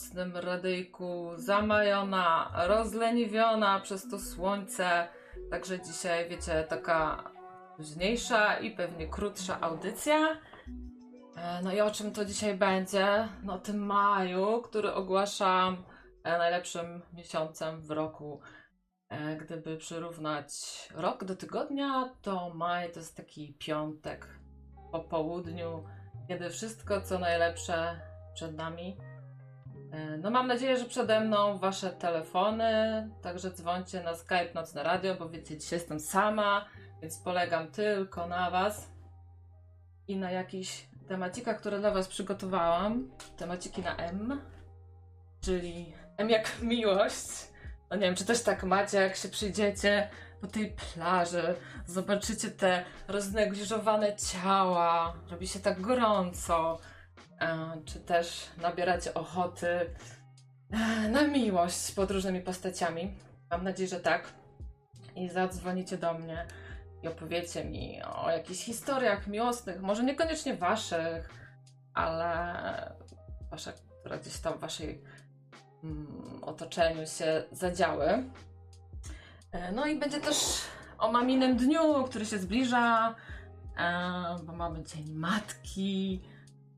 nocnym radyjku. Zamajona, rozleniwiona przez to słońce. Także dzisiaj, wiecie, taka późniejsza i pewnie krótsza audycja. E, No i o czym to dzisiaj będzie? No o tym maju, który ogłaszam e, najlepszym miesiącem w roku. E, Gdyby przyrównać rok do tygodnia, to maj to jest taki piątek po południu, kiedy wszystko co najlepsze przed nami. E, No mam nadzieję, że przede mną wasze telefony, także dzwońcie na Skype Nocne Radio, bo wiecie, dzisiaj jestem sama, więc polegam tylko na was i na jakichś temacikach, które dla was przygotowałam. Temaciki na M, czyli M jak miłość. No nie wiem, czy też tak macie, jak się przyjdziecie po tej plaży, zobaczycie te roznegliżowane ciała, robi się tak gorąco, czy też nabieracie ochoty e, na miłość pod różnymi postaciami. Mam nadzieję, że tak. I zadzwonicie do mnie i opowiecie mi o jakichś historiach miłosnych, może niekoniecznie waszych, ale wasze, które gdzieś tam w waszej mm, otoczeniu się zadziały. E, No i będzie też o maminem dniu, który się zbliża, e, bo mamy Dzień Matki,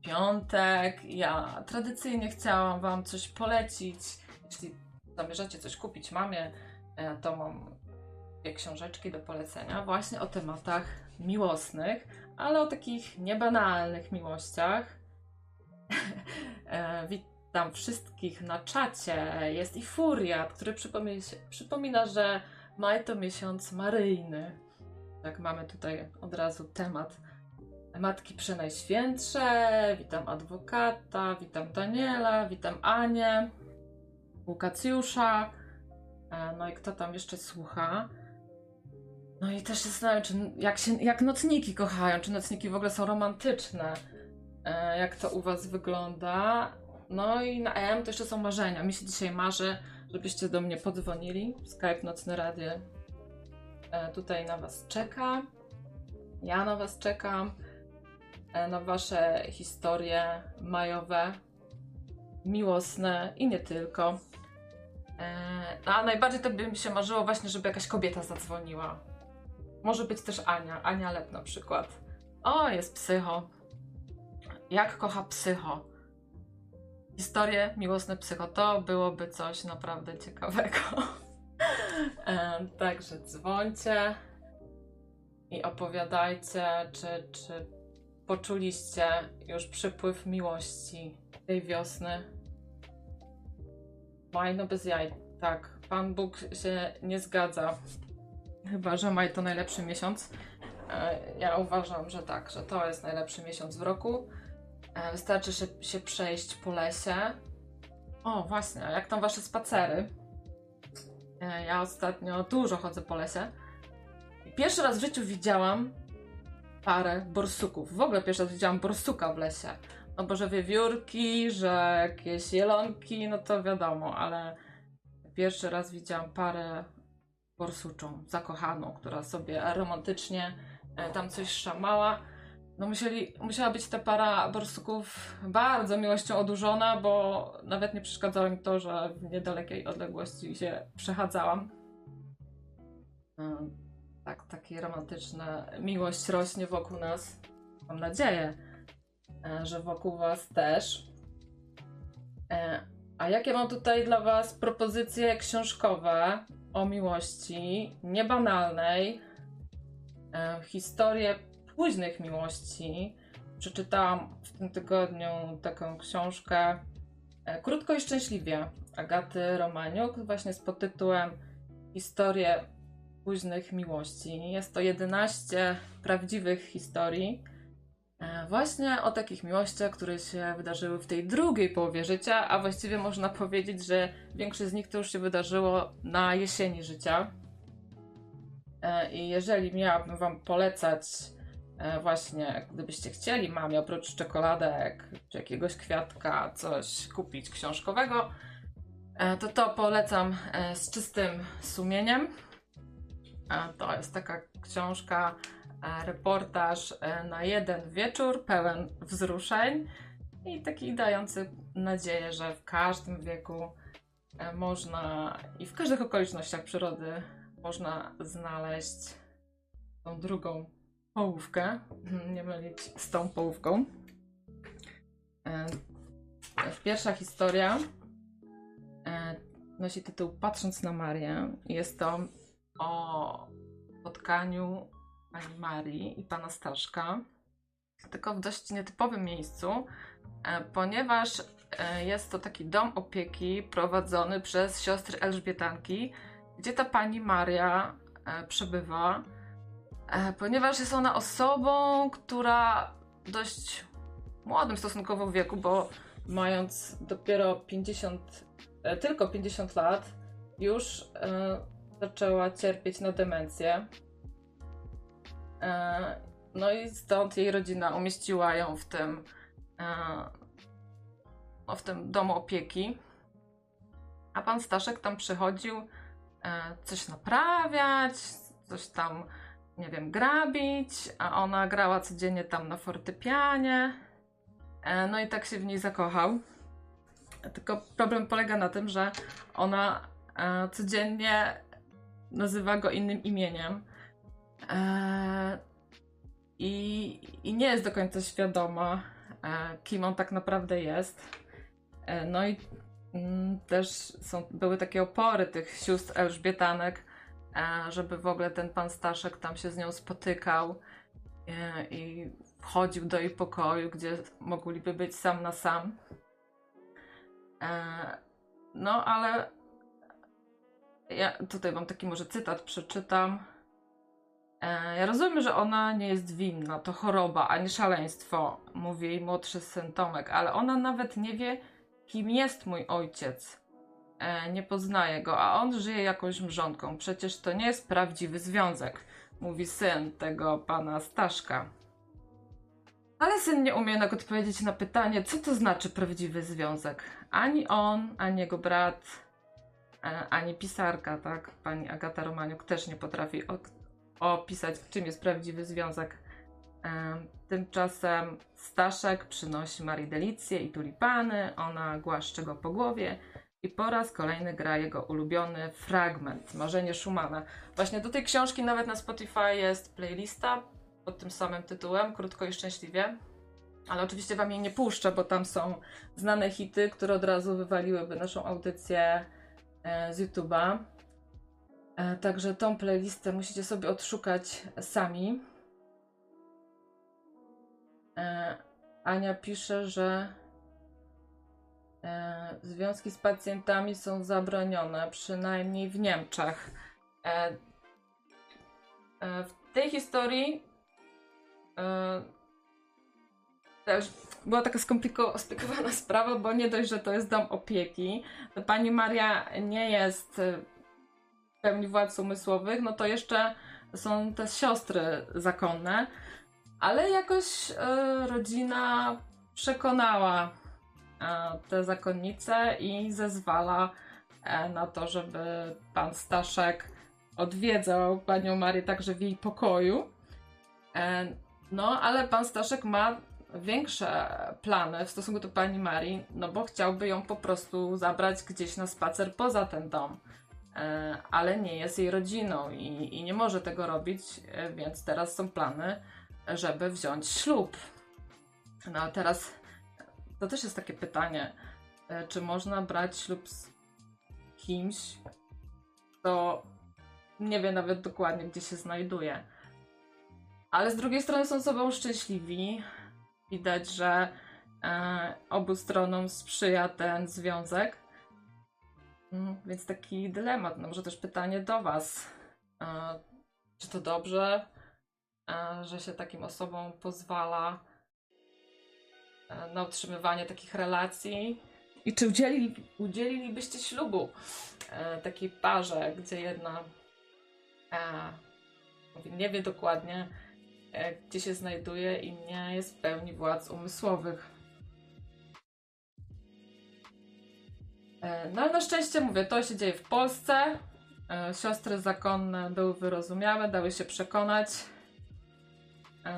piątek. Ja tradycyjnie chciałam Wam coś polecić. Jeśli zamierzacie coś kupić mamie, e, to mam dwie książeczki do polecenia właśnie o tematach miłosnych, ale o takich niebanalnych miłościach. E, Witam wszystkich na czacie. Jest i Furiat, który przypomina, przypomina, że maj to miesiąc maryjny. Tak, mamy tutaj od razu temat Matki Przenajświętsze. Witam adwokata, witam Daniela, witam Anię, Łukacjusza. E, No i kto tam jeszcze słucha? No i też się zastanawiam, czy jak, się, jak nocniki kochają, czy nocniki w ogóle są romantyczne. E, Jak to u Was wygląda? No i na M to jeszcze są marzenia. Mi się dzisiaj marzy, żebyście do mnie podzwonili. Skype Nocne Radio e, tutaj na Was czeka. Ja na Was czekam. E, na Wasze historie majowe, miłosne i nie tylko. E, A najbardziej to by mi się marzyło właśnie, żeby jakaś kobieta zadzwoniła. Może być też Ania. Ania Lep na przykład. O, jest psycho. Jak kocha psycho. Historie miłosne psycho. To byłoby coś naprawdę ciekawego. E, Także dzwońcie i opowiadajcie, czy, czy poczuliście już przypływ miłości tej wiosny. Maj no bez jaj. Tak, Pan Bóg się nie zgadza. Chyba, że maj to najlepszy miesiąc. E, Ja uważam, że tak, że to jest najlepszy miesiąc w roku. E, Wystarczy się, się przejść po lesie. O, właśnie, a jak tam wasze spacery? E, Ja ostatnio dużo chodzę po lesie. Pierwszy raz w życiu widziałam parę borsuków. W ogóle pierwszy raz widziałam borsuka w lesie. No bo że wiewiórki, że jakieś jelonki, no to wiadomo, ale pierwszy raz widziałam parę borsuczą, zakochaną, która sobie romantycznie e, tam coś szamała. No musieli, musiała być ta para borsuków bardzo miłością odurzona, bo nawet nie przeszkadzało mi to, że w niedalekiej odległości się przechadzałam. Tak, takie romantyczne miłość rośnie wokół nas. Mam nadzieję, e, że wokół Was też. E, A jakie mam tutaj dla Was propozycje książkowe o miłości niebanalnej? E, Historię późnych miłości. Przeczytałam w tym tygodniu taką książkę Krótko i szczęśliwie Agaty Romaniuk, właśnie z podtytułem Historie późnych miłości. Jest to 11 prawdziwych historii. e, Właśnie o takich miłościach, które się wydarzyły w tej drugiej połowie życia, a właściwie można powiedzieć, że większość z nich to już się wydarzyło na jesieni życia. E, I jeżeli miałabym Wam polecać, e, właśnie gdybyście chcieli mamie oprócz czekoladek czy jakiegoś kwiatka coś kupić książkowego, to to polecam z czystym sumieniem. To jest taka książka, e, reportaż e, na jeden wieczór, pełen wzruszeń. i taki dający nadzieję, że w każdym wieku e, można i w każdych okolicznościach przyrody można znaleźć tą drugą połówkę. Nie mylić z tą połówką. Pierwsza historia nosi tytuł Patrząc na Marię. Jest to o spotkaniu pani Marii i pana Staszka, tylko w dość nietypowym miejscu, e, ponieważ e, jest to taki dom opieki prowadzony przez siostry Elżbietanki, gdzie ta pani Maria e, przebywa, ponieważ jest ona osobą, która w dość młodym stosunkowo wieku, bo mając dopiero 50, e, tylko 50 lat, już zaczęła cierpieć na demencję. E, no i stąd jej rodzina umieściła ją w tym, e, w tym domu opieki. A pan Staszek tam przychodził e, coś naprawiać, coś tam, nie wiem, grabić, a ona grała codziennie tam na fortepianie. No i tak się w niej zakochał. Tylko problem polega na tym, że ona codziennie nazywa go innym imieniem. E, i, I nie jest do końca świadoma, e, kim on tak naprawdę jest. E, no i mm, też są, były takie opory tych sióstr Elżbietanek, e, żeby w ogóle ten pan Staszek tam się z nią spotykał e, i wchodził do jej pokoju, gdzie mogliby być sam na sam. E, no ale ja tutaj wam taki może cytat przeczytam. E, Ja rozumiem, że ona nie jest winna, to choroba, ani szaleństwo, mówi jej młodszy syn Tomek, ale ona nawet nie wie, kim jest mój ojciec. E, Nie poznaje go, a on żyje jakąś mrzonką. Przecież to nie jest prawdziwy związek, mówi syn tego pana Staszka. Ale syn nie umie jednak odpowiedzieć na pytanie, co to znaczy prawdziwy związek. Ani on, ani jego brat, ani pisarka, tak? Pani Agata Romaniuk też nie potrafi opisać, czym jest prawdziwy związek. Em, Tymczasem Staszek przynosi Marii delicje i tulipany, ona głaszcze go po głowie i po raz kolejny gra jego ulubiony fragment, Marzenie Schumana. Właśnie do tej książki nawet na Spotify jest playlista pod tym samym tytułem, Krótko i Szczęśliwie. Ale oczywiście wam jej nie puszczę, bo tam są znane hity, które od razu wywaliłyby naszą audycję z YouTube'a. E, Także tą playlistę musicie sobie odszukać sami. E, Ania pisze, że e, związki z pacjentami są zabronione, przynajmniej w Niemczech. E, e, W tej historii e, też była taka skompliko- skomplikowana sprawa, bo nie dość, że to jest dom opieki, to pani Maria nie jest e, w pełni władz umysłowych, no to jeszcze są te siostry zakonne, ale jakoś e, rodzina przekonała e, te zakonnice i zezwala na to, żeby pan Staszek odwiedzał panią Marię także w jej pokoju. No, ale pan Staszek ma większe plany w stosunku do pani Marii, no bo chciałby ją po prostu zabrać gdzieś na spacer poza ten dom. E, ale nie jest jej rodziną i, i nie może tego robić, e, więc teraz są plany, żeby wziąć ślub. No a teraz to też jest takie pytanie, e, czy można brać ślub z kimś, kto nie wie nawet dokładnie, gdzie się znajduje. Ale z drugiej strony są sobą szczęśliwi. Widać, że e, obu stronom sprzyja ten związek. Mm, Więc taki dylemat, no może też pytanie do Was. E, czy to dobrze, e, że się takim osobom pozwala na utrzymywanie takich relacji? I czy udzielili, udzielilibyście ślubu takiej parze, gdzie jedna nie wie dokładnie, gdzie się znajduje i nie jest w pełni władz umysłowych? E, No ale na szczęście mówię, to się dzieje w Polsce. E, Siostry zakonne były wyrozumiałe, dały się przekonać. E,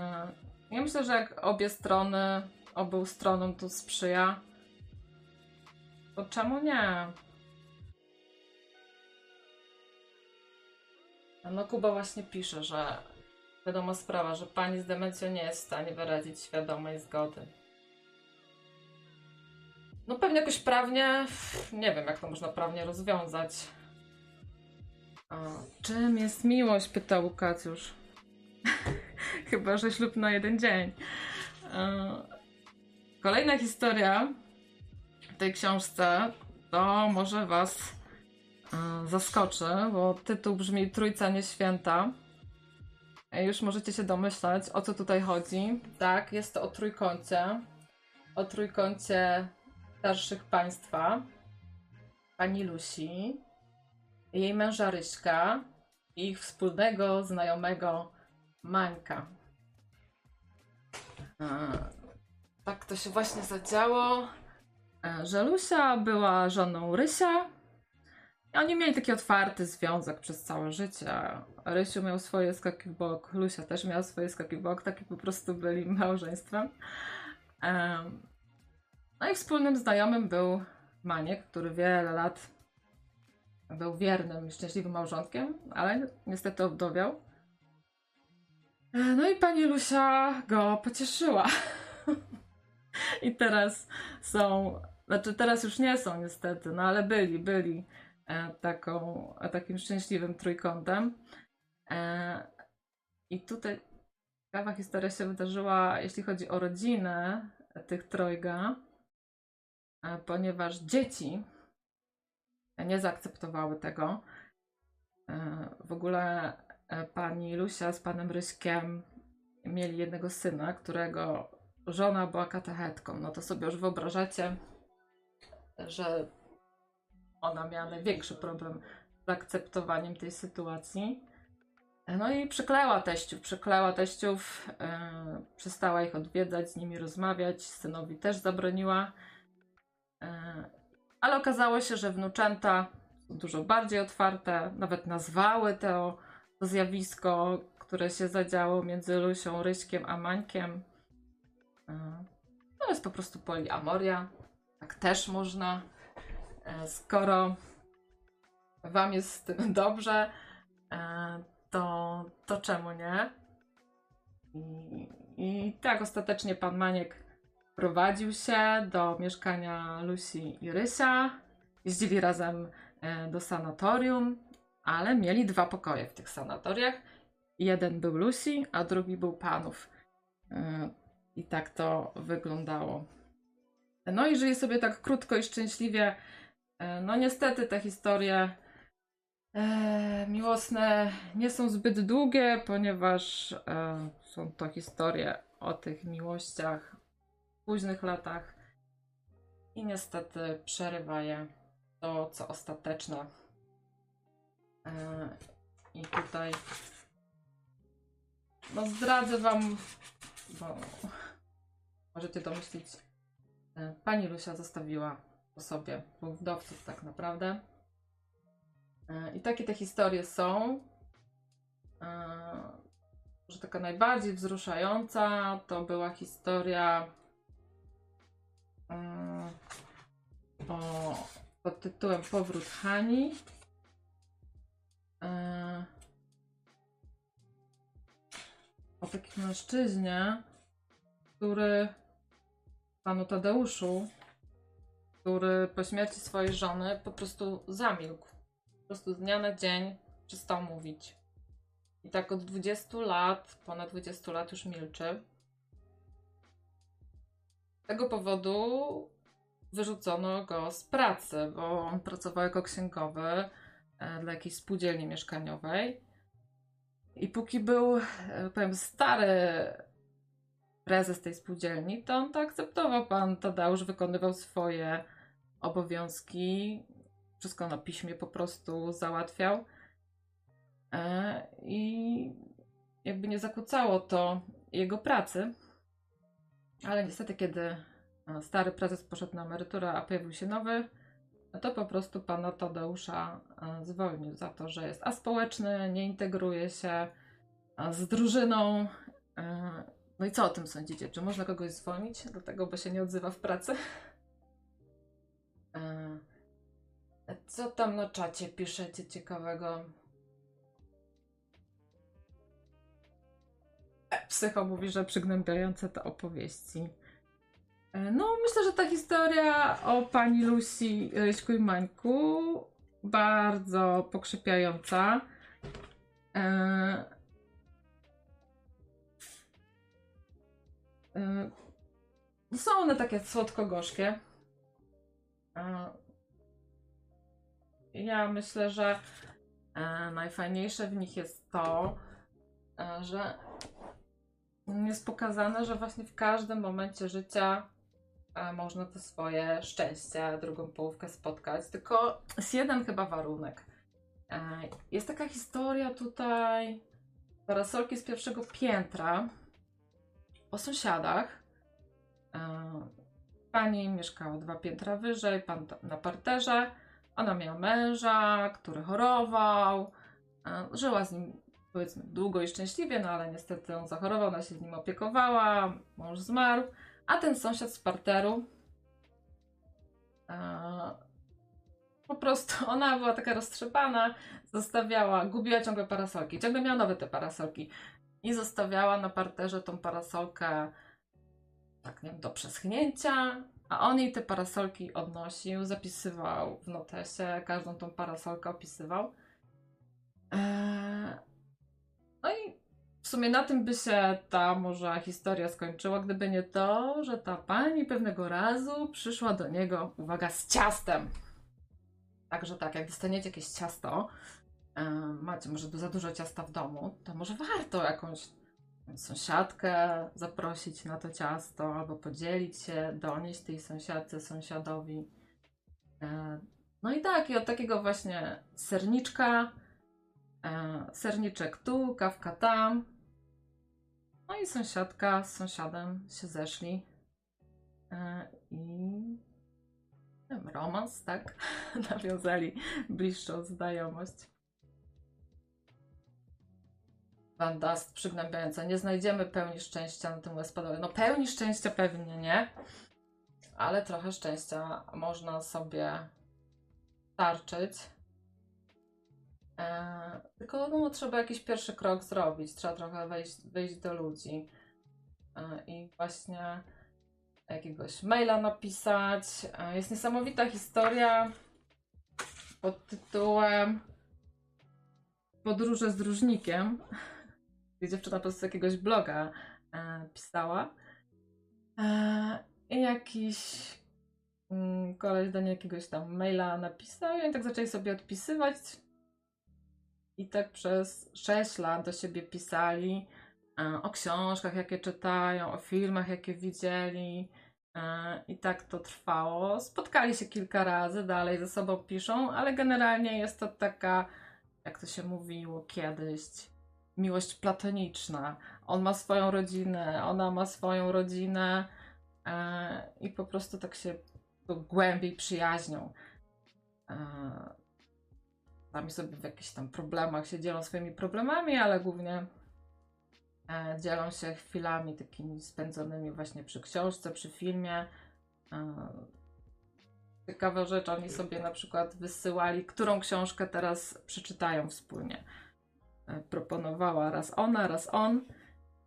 Ja myślę, że jak obie strony obu stronom tu sprzyja, to czemu nie? No Kuba właśnie pisze, że wiadoma sprawa, że pani z demencją nie jest w stanie wyrazić świadomej zgody. No pewnie jakoś prawnie, nie wiem jak to można prawnie rozwiązać. A, czym jest miłość? Pytał Łukacjusz. Chyba, że ślub na jeden dzień. Kolejna historia w tej książce to może Was zaskoczy, bo tytuł brzmi Trójca Nieświęta. Już możecie się domyślać, o co tutaj chodzi. Tak, jest to o trójkącie. O trójkącie starszych państwa. Pani Lusi, jej męża Ryśka i ich wspólnego znajomego Mańka. E, Tak to się właśnie zadziało, e, że Lusia była żoną Rysia. Oni mieli taki otwarty związek przez całe życie. Rysiu miał swoje skaki w bok, Lusia też miała swoje skaki w bok, taki po prostu byli małżeństwem. Em, No i wspólnym znajomym był Maniek, który wiele lat był wiernym i szczęśliwym małżonkiem, ale niestety obdowiał. E, No i pani Lusia go pocieszyła. I teraz są, znaczy teraz już nie są niestety, no ale byli, byli taką, e, takim szczęśliwym trójkątem. E, I tutaj ciekawa historia się wydarzyła, jeśli chodzi o rodzinę tych trojga, e, ponieważ dzieci nie zaakceptowały tego. E, W ogóle e, pani Lusia z panem Ryśkiem mieli jednego syna, którego żona była katechetką. No to sobie już wyobrażacie, że ona miała największy problem z akceptowaniem tej sytuacji. No i przykleła teściów, przykleła teściów, e, przestała ich odwiedzać, z nimi rozmawiać, synowi też zabroniła. E, ale okazało się, że wnuczęta są dużo bardziej otwarte, nawet nazwały to, to zjawisko, które się zadziało między Lusią, Ryśkiem a Mańkiem. E, To jest po prostu poliamoria. Tak też można. E, Skoro wam jest z tym dobrze, e, to, to czemu nie? I, I tak ostatecznie pan Maniek prowadził się do mieszkania Lusi i Rysia. Jeździli razem e, do sanatorium, ale mieli dwa pokoje w tych sanatoriach. Jeden był Lusi, a drugi był panów. I tak to wyglądało. No i żyli sobie tak krótko i szczęśliwie. E, No niestety te historie e, miłosne nie są zbyt długie, ponieważ e, są to historie o tych miłościach w późnych latach i niestety przerywa je to, co ostateczne. E, I tutaj no zdradzę wam, bo możecie domyślić, e, pani Lusia zostawiła sobie wdowców tak naprawdę. E, I takie te historie są. E, Że taka najbardziej wzruszająca to była historia mm, o, pod tytułem Powrót Hani. E, O takim mężczyźnie, który panu Tadeuszu, który po śmierci swojej żony po prostu zamilkł. Po prostu z dnia na dzień przestał mówić. I tak od 20 lat, ponad 20 lat już milczy. Z tego powodu wyrzucono go z pracy, bo on pracował jako księgowy e, dla jakiejś spółdzielni mieszkaniowej. I póki był, e, powiem, stary prezes tej spółdzielni, to on to akceptował. Pan Tadeusz wykonywał swoje obowiązki, wszystko na piśmie po prostu załatwiał. E, I jakby nie zakłócało to jego pracy. Ale niestety, kiedy e, stary prezes poszedł na emeryturę, a pojawił się nowy, no to po prostu pana Tadeusza e, zwolnił za to, że jest aspołeczny, nie integruje się z drużyną. No i co o tym sądzicie? Czy można kogoś zwolnić do tego, bo się nie odzywa w pracy? Co tam na czacie piszecie ciekawego? E, Psycho mówi, że przygnębiające te opowieści. E, No, myślę, że ta historia o pani Lucy Ryśku i Mańku bardzo pokrzepiająca. E, e, Są one takie słodko-gorzkie. E, Ja myślę, że e, najfajniejsze w nich jest to, e, że jest pokazane, że właśnie w każdym momencie życia e, można to swoje szczęście, drugą połówkę spotkać. Tylko jest jeden chyba warunek. Jest taka historia tutaj parasolki z pierwszego piętra o sąsiadach. Pani mieszkała dwa piętra wyżej, pan na parterze. Ona miała męża, który chorował. E, Żyła z nim powiedzmy długo i szczęśliwie, no ale niestety on zachorował, ona się z nim opiekowała, mąż zmarł, a ten sąsiad z parteru e, po prostu ona była taka roztrzepana, zostawiała, gubiła ciągle parasolki, ciągle miała nowe te parasolki i zostawiała na parterze tą parasolkę tak nie wiem, do przeschnięcia, a on jej te parasolki odnosił, zapisywał w notesie, każdą tą parasolkę opisywał. Eee, no i w sumie na tym by się ta może historia skończyła, gdyby nie to, że ta pani pewnego razu przyszła do niego, uwaga, z ciastem. Także tak, jak dostaniecie jakieś ciasto, e, macie może za dużo ciasta w domu, to może warto jakąś sąsiadkę zaprosić na to ciasto, albo podzielić się, donieść tej sąsiadce, sąsiadowi. E, No i tak, i od takiego właśnie serniczka, e, serniczek tu, kawka tam. No i sąsiadka z sąsiadem się zeszli. E, I romans, tak? Nawiązali bliższą znajomość. Van Dust. Nie znajdziemy pełni szczęścia na tym Westpadowie. No pełni szczęścia pewnie nie, ale trochę szczęścia można sobie tarczyć. Eee, tylko no, trzeba jakiś pierwszy krok zrobić, trzeba trochę wejść, wyjść do ludzi Eee, i właśnie jakiegoś maila napisać. Eee, jest niesamowita historia pod tytułem Podróże z dróżnikiem, gdzie dziewczyna po prostu jakiegoś bloga e, pisała. E, I jakiś mm, koleś do niej jakiegoś tam maila napisał i oni tak zaczęli sobie odpisywać. I tak przez 6 lat do siebie pisali e, o książkach, jakie czytają, o filmach, jakie widzieli. E, I tak to trwało. Spotkali się kilka razy, dalej ze sobą piszą, ale generalnie jest to taka, jak to się mówiło kiedyś, miłość platoniczna. On ma swoją rodzinę, ona ma swoją rodzinę e, i po prostu tak się głębiej przyjaźnią. E, sami sobie w jakichś tam problemach się dzielą swoimi problemami, ale głównie e, dzielą się chwilami takimi spędzonymi właśnie przy książce, przy filmie. E, ciekawa rzecz, oni sobie na przykład wysyłali, którą książkę teraz przeczytają wspólnie. E, Proponowała raz ona, raz on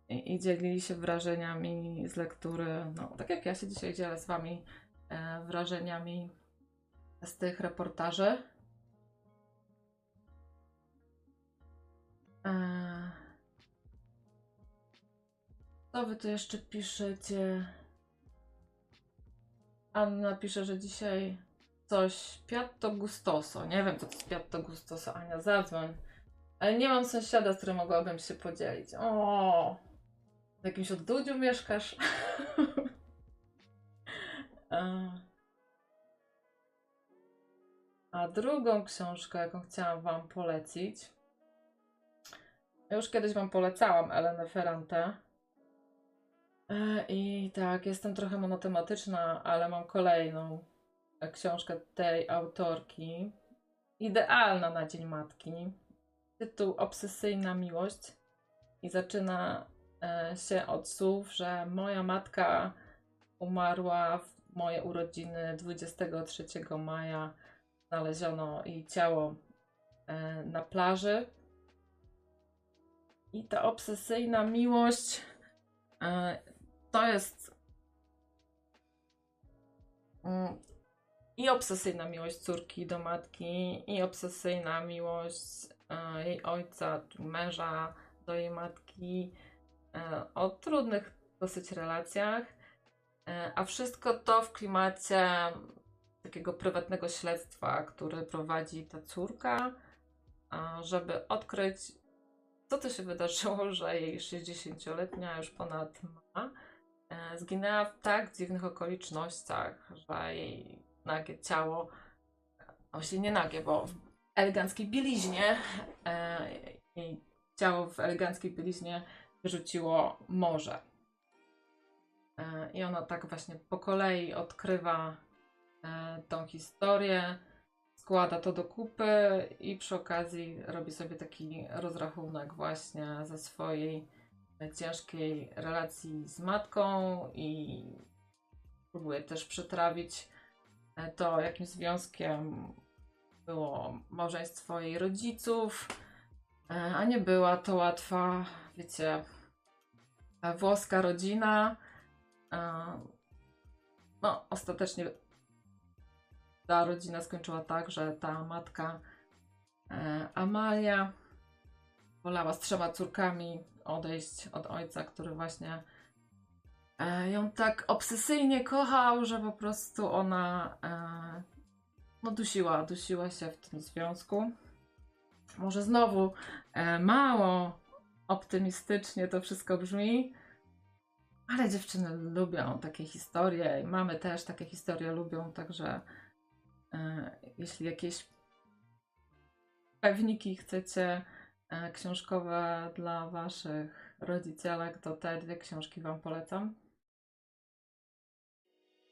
i, i dzielili się wrażeniami z lektury. No, tak jak ja się dzisiaj dzielę z Wami e, wrażeniami z tych reportaży. E, co Wy tu jeszcze piszecie? Anna pisze, że dzisiaj coś Piatto Gustoso. Nie wiem, co to jest Piatto Gustoso. Ania, zadzwoń. Ale nie mam sąsiada, z którym mogłabym się podzielić. O, w jakimś odludziu mieszkasz? E. A drugą książkę, jaką chciałam Wam polecić. Już kiedyś Wam polecałam Elenę Ferrante. E, I tak, jestem trochę monotematyczna, ale mam kolejną książkę tej autorki. Idealna na Dzień Matki. Tytuł Obsesyjna miłość. I zaczyna e, się od słów, że moja matka umarła w moje urodziny 23 maja. Znaleziono jej ciało e, na plaży. I ta obsesyjna miłość e, to jest mm, i obsesyjna miłość córki do matki, i obsesyjna miłość jej ojca, męża do jej matki, e, o trudnych dosyć relacjach, e, a wszystko to w klimacie takiego prywatnego śledztwa, który prowadzi ta córka, żeby odkryć, co to się wydarzyło, że jej 60-letnia już ponad ma, e, zginęła w tak dziwnych okolicznościach, że jej nagie ciało, właśnie nie nagie, bo eleganckiej bieliźnie, jej ciało w eleganckiej bieliźnie wyrzuciło morze. E, I ona tak właśnie po kolei odkrywa e, tą historię, składa to do kupy i przy okazji robi sobie taki rozrachunek właśnie ze swojej ciężkiej relacji z matką i próbuje też przetrawić e, to, jakim związkiem było małżeństwo jej rodziców, e, a nie była to łatwa, wiecie, e, włoska rodzina. E, No, ostatecznie ta rodzina skończyła tak, że ta matka Amalia wolała z trzema córkami odejść od ojca, który właśnie ją tak obsesyjnie kochał, że po prostu ona no dusiła, dusiła się w tym związku. Może znowu e, mało optymistycznie to wszystko brzmi, ale dziewczyny lubią takie historie i mamy też takie historie lubią, także e, jeśli jakieś pewniki chcecie e, książkowe dla waszych rodzicielek, to te dwie książki wam polecam.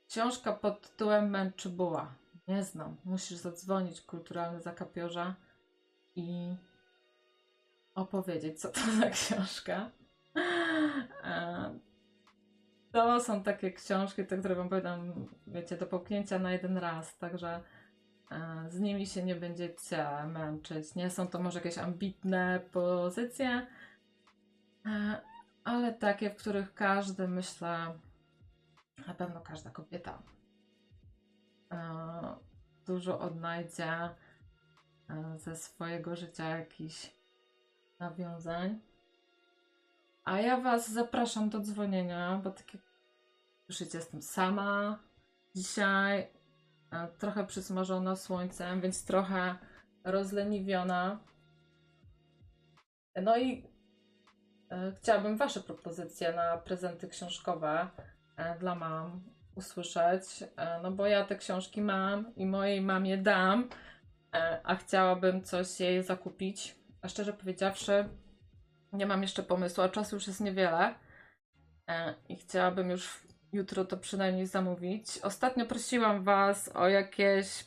Książka pod tytułem Męczybuła. Nie znam. Musisz zadzwonić kulturalny zakapiorza i opowiedzieć, co to za książka. To są takie książki, te, które wam powiadam, wiecie, do połknięcia na jeden raz, także z nimi się nie będziecie męczyć. Nie są to może jakieś ambitne pozycje, ale takie, w których każdy, myślę, na pewno każda kobieta dużo odnajdzie e, ze swojego życia jakichś nawiązań. A ja Was zapraszam do dzwonienia, bo tak jak słyszycie, jestem sama dzisiaj, e, trochę przysmażona słońcem, więc trochę rozleniwiona. No i e, chciałabym Wasze propozycje na prezenty książkowe e, dla mam usłyszeć, e, no bo ja te książki mam i mojej mamie dam, e, a chciałabym coś jej zakupić. A szczerze powiedziawszy, nie mam jeszcze pomysłu, a czasu już jest niewiele e, i chciałabym już jutro to przynajmniej zamówić. Ostatnio prosiłam Was o jakieś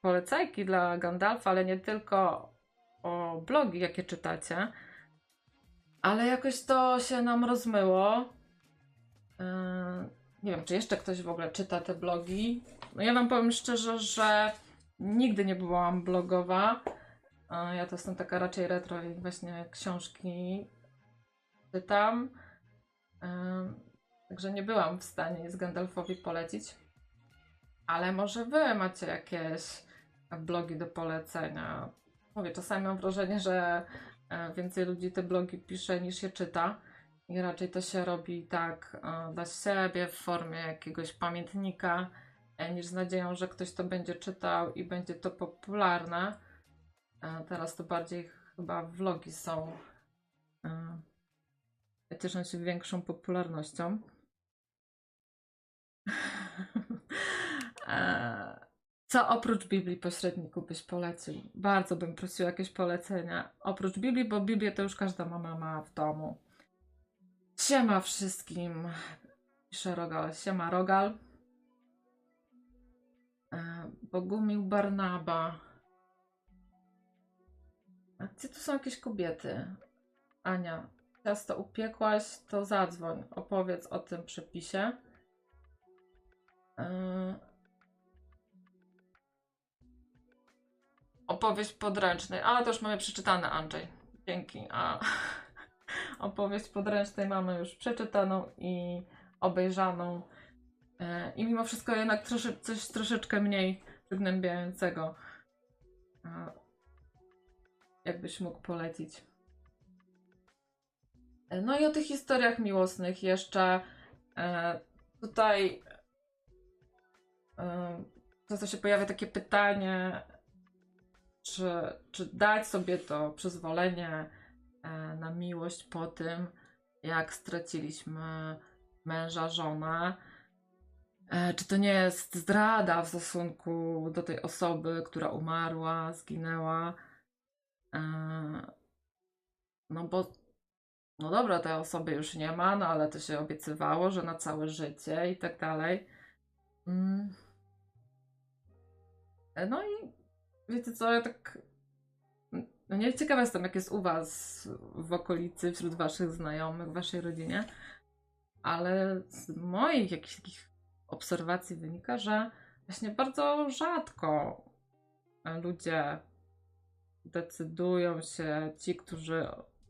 polecajki dla Gandalfa, ale nie tylko o blogi, jakie czytacie. Ale jakoś to się nam rozmyło. Yy, nie wiem, czy jeszcze ktoś w ogóle czyta te blogi. No ja wam powiem szczerze, że nigdy nie byłam blogowa. Ja to jestem taka raczej retro i właśnie książki czytam. Yy, Także nie byłam w stanie z Gandalfowi polecić. Ale może wy macie jakieś blogi do polecenia. Mówię, czasami mam wrażenie, że e, więcej ludzi te blogi pisze niż je czyta. I raczej to się robi tak e, dla siebie w formie jakiegoś pamiętnika, e, niż z nadzieją, że ktoś to będzie czytał i będzie to popularne. E, Teraz to bardziej chyba vlogi są. Cieszą się większą popularnością. Co oprócz Biblii pośredniku byś polecił? Bardzo bym prosiła jakieś polecenia. Oprócz Biblii, bo Biblię to już każda mama ma w domu. Siema wszystkim. Pisze Rogal. Siema Rogal. E, Bogumił Barnaba. A gdzie tu są jakieś kobiety? Ania. ciasto upiekłaś, to zadzwoń. Opowiedz o tym przepisie. Yy. Opowieść podręcznej, ale to już mamy przeczytane, Andrzej. Dzięki. A opowieść podręcznej mamy już przeczytaną i obejrzaną. Yy, I mimo wszystko jednak trosze, coś troszeczkę mniej przygnębiającego. Yy. Jakbyś mógł polecić. No i o tych historiach miłosnych jeszcze e, tutaj e, często się pojawia takie pytanie, czy, czy dać sobie to przyzwolenie e, na miłość po tym, jak straciliśmy męża, żonę. E, czy to nie jest zdrada w stosunku do tej osoby, która umarła, zginęła? E, no bo no dobra, tej osoby już nie ma, no ale to się obiecywało, że na całe życie i tak dalej. Mm. E, No i wiecie co, ja tak. No nie ciekawa jestem, jak jest u Was w okolicy, wśród Waszych znajomych, w Waszej rodzinie, ale z moich jakichś takich obserwacji wynika, że właśnie bardzo rzadko ludzie decydują się, ci, którzy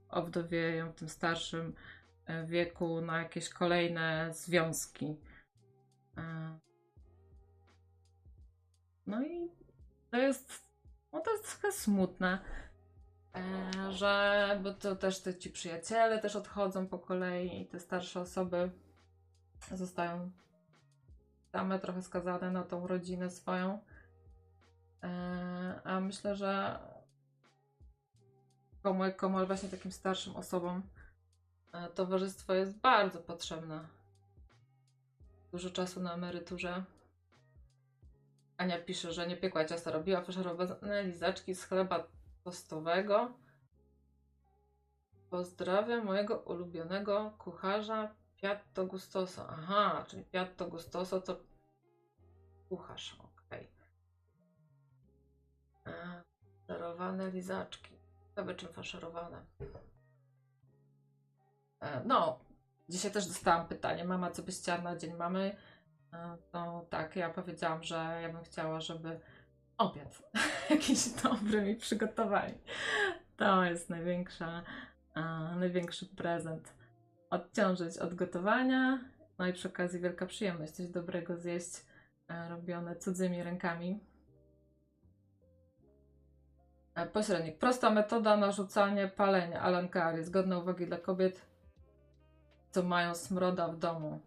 owdowieją w tym starszym e, wieku na jakieś kolejne związki. E, No i to jest, no to jest trochę smutne, że bo to też te ci przyjaciele też odchodzą po kolei i te starsze osoby zostają same trochę skazane na tą rodzinę swoją. A myślę, że komu, komu właśnie takim starszym osobom e, towarzystwo jest bardzo potrzebne. Dużo czasu na emeryturze. Ania pisze, że nie piekła ciasta, robiła faszerowane lizaczki z chleba tostowego. Pozdrawiam mojego ulubionego kucharza Piatto Gustoso. Aha, czyli Piatto Gustoso to kucharz, okej. Okay. Faszerowane lizaczki. Ciekawe czym faszerowane. E, No, dzisiaj też dostałam pytanie, mama, co byś chciała na dzień mamy? To tak, ja powiedziałam, że ja bym chciała, żeby obiad jakiś dobry mi przygotowali. To jest największa, największy prezent. Odciążyć od gotowania, no i przy okazji wielka przyjemność coś dobrego zjeść, e, robione cudzymi rękami. E, Pośrednik. Prosta metoda narzucanie palenia. Alan Carey. Zgodne uwagi dla kobiet, co mają smroda w domu.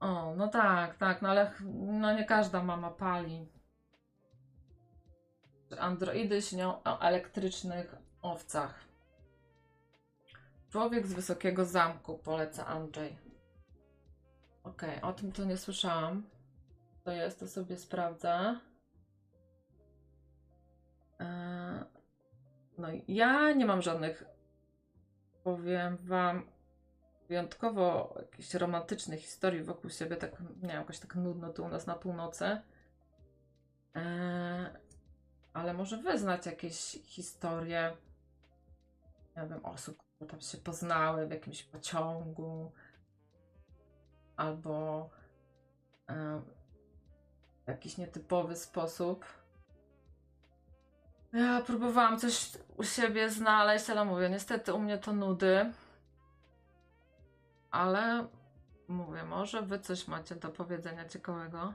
O, no tak, tak, no ale no nie każda mama pali. Androidy śnią o elektrycznych owcach. Człowiek z wysokiego zamku, poleca Andrzej. Okej, o tym to nie słyszałam. To jest, to sobie sprawdzę. Eee, No ja nie mam żadnych, powiem wam, wyjątkowo jakichś romantycznych historii wokół siebie, tak nie wiem, jakoś tak nudno tu u nas na północy. Eee, ale może wy znacie jakieś historie, nie wiem, osób, które tam się poznały w jakimś pociągu, albo w jakiś nietypowy sposób. Ja próbowałam coś u siebie znaleźć, ale mówię, niestety u mnie to nudy. Ale mówię, może wy coś macie do powiedzenia ciekawego.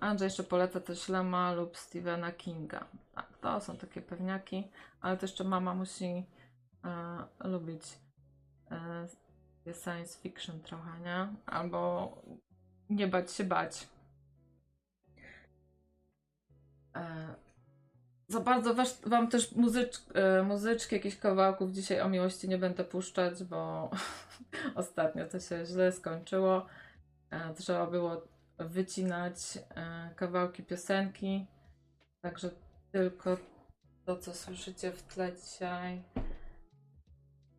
Andrzej jeszcze poleca też Lema lub Stephena Kinga. Tak, to są takie pewniaki, ale to jeszcze mama musi e, lubić e, science fiction trochę, nie? Albo nie bać się bać. E, za bardzo was, wam też muzycz, e, muzyczki, jakichś kawałków dzisiaj o miłości nie będę puszczać, bo ostatnio to się źle skończyło. E, Trzeba było wycinać e, kawałki piosenki. Także tylko to, co słyszycie w tle dzisiaj.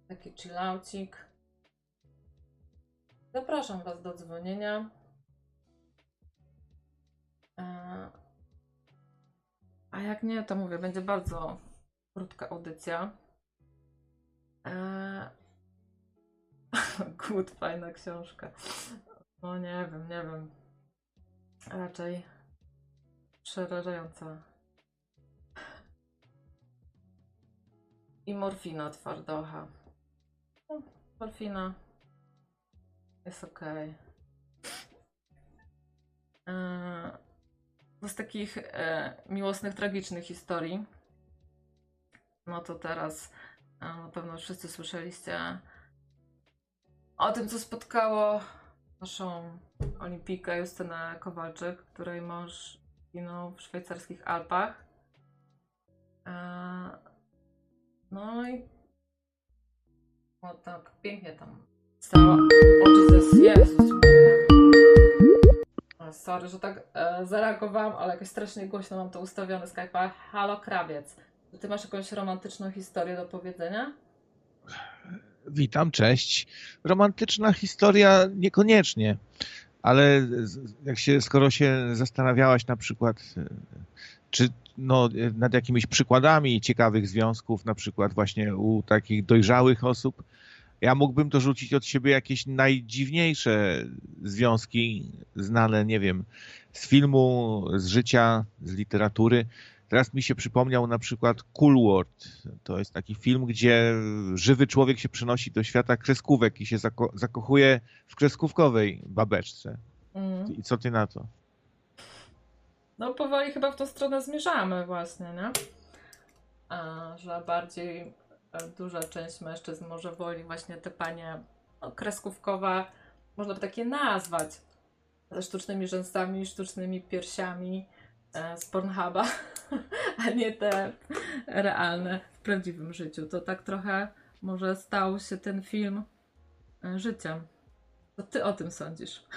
Taki chillaucik. Zapraszam Was do dzwonienia. E, A jak nie, to mówię, będzie bardzo krótka audycja. Eee... Good, fajna książka. No nie wiem, nie wiem. Raczej przerażająca. I morfina twardocha. No, morfina jest ok. Eee, z takich e, miłosnych, tragicznych historii, no to teraz e, na pewno wszyscy słyszeliście o tym, co spotkało naszą olimpijkę Justynę Kowalczyk, której mąż zginął w szwajcarskich Alpach. Eee, no i o tak pięknie tam stała. O Jezus, Jezus. Sorry, że tak e, zareagowałam, ale jakoś strasznie głośno mam to ustawione Skype'a. Halo Krawiec, czy ty masz jakąś romantyczną historię do powiedzenia? Witam, cześć. Romantyczna historia niekoniecznie, ale jak się, skoro się zastanawiałaś na przykład, czy no, nad jakimiś przykładami ciekawych związków, na przykład właśnie u takich dojrzałych osób, ja mógłbym to rzucić od siebie jakieś najdziwniejsze związki znane, nie wiem, z filmu, z życia, z literatury. Teraz mi się przypomniał na przykład Cool World. To jest taki film, gdzie żywy człowiek się przenosi do świata kreskówek i się zako zakochuje w kreskówkowej babeczce. Mm. I co ty na to? No powoli chyba w tą stronę zmierzamy właśnie, nie? A, że bardziej duża część mężczyzn może woli właśnie te panie no, kreskówkowe, można by takie nazwać, ze sztucznymi rzęsami, sztucznymi piersiami e, z Pornhuba, a nie te realne w prawdziwym życiu. To tak trochę może stał się ten film e, życiem. Co ty o tym sądzisz?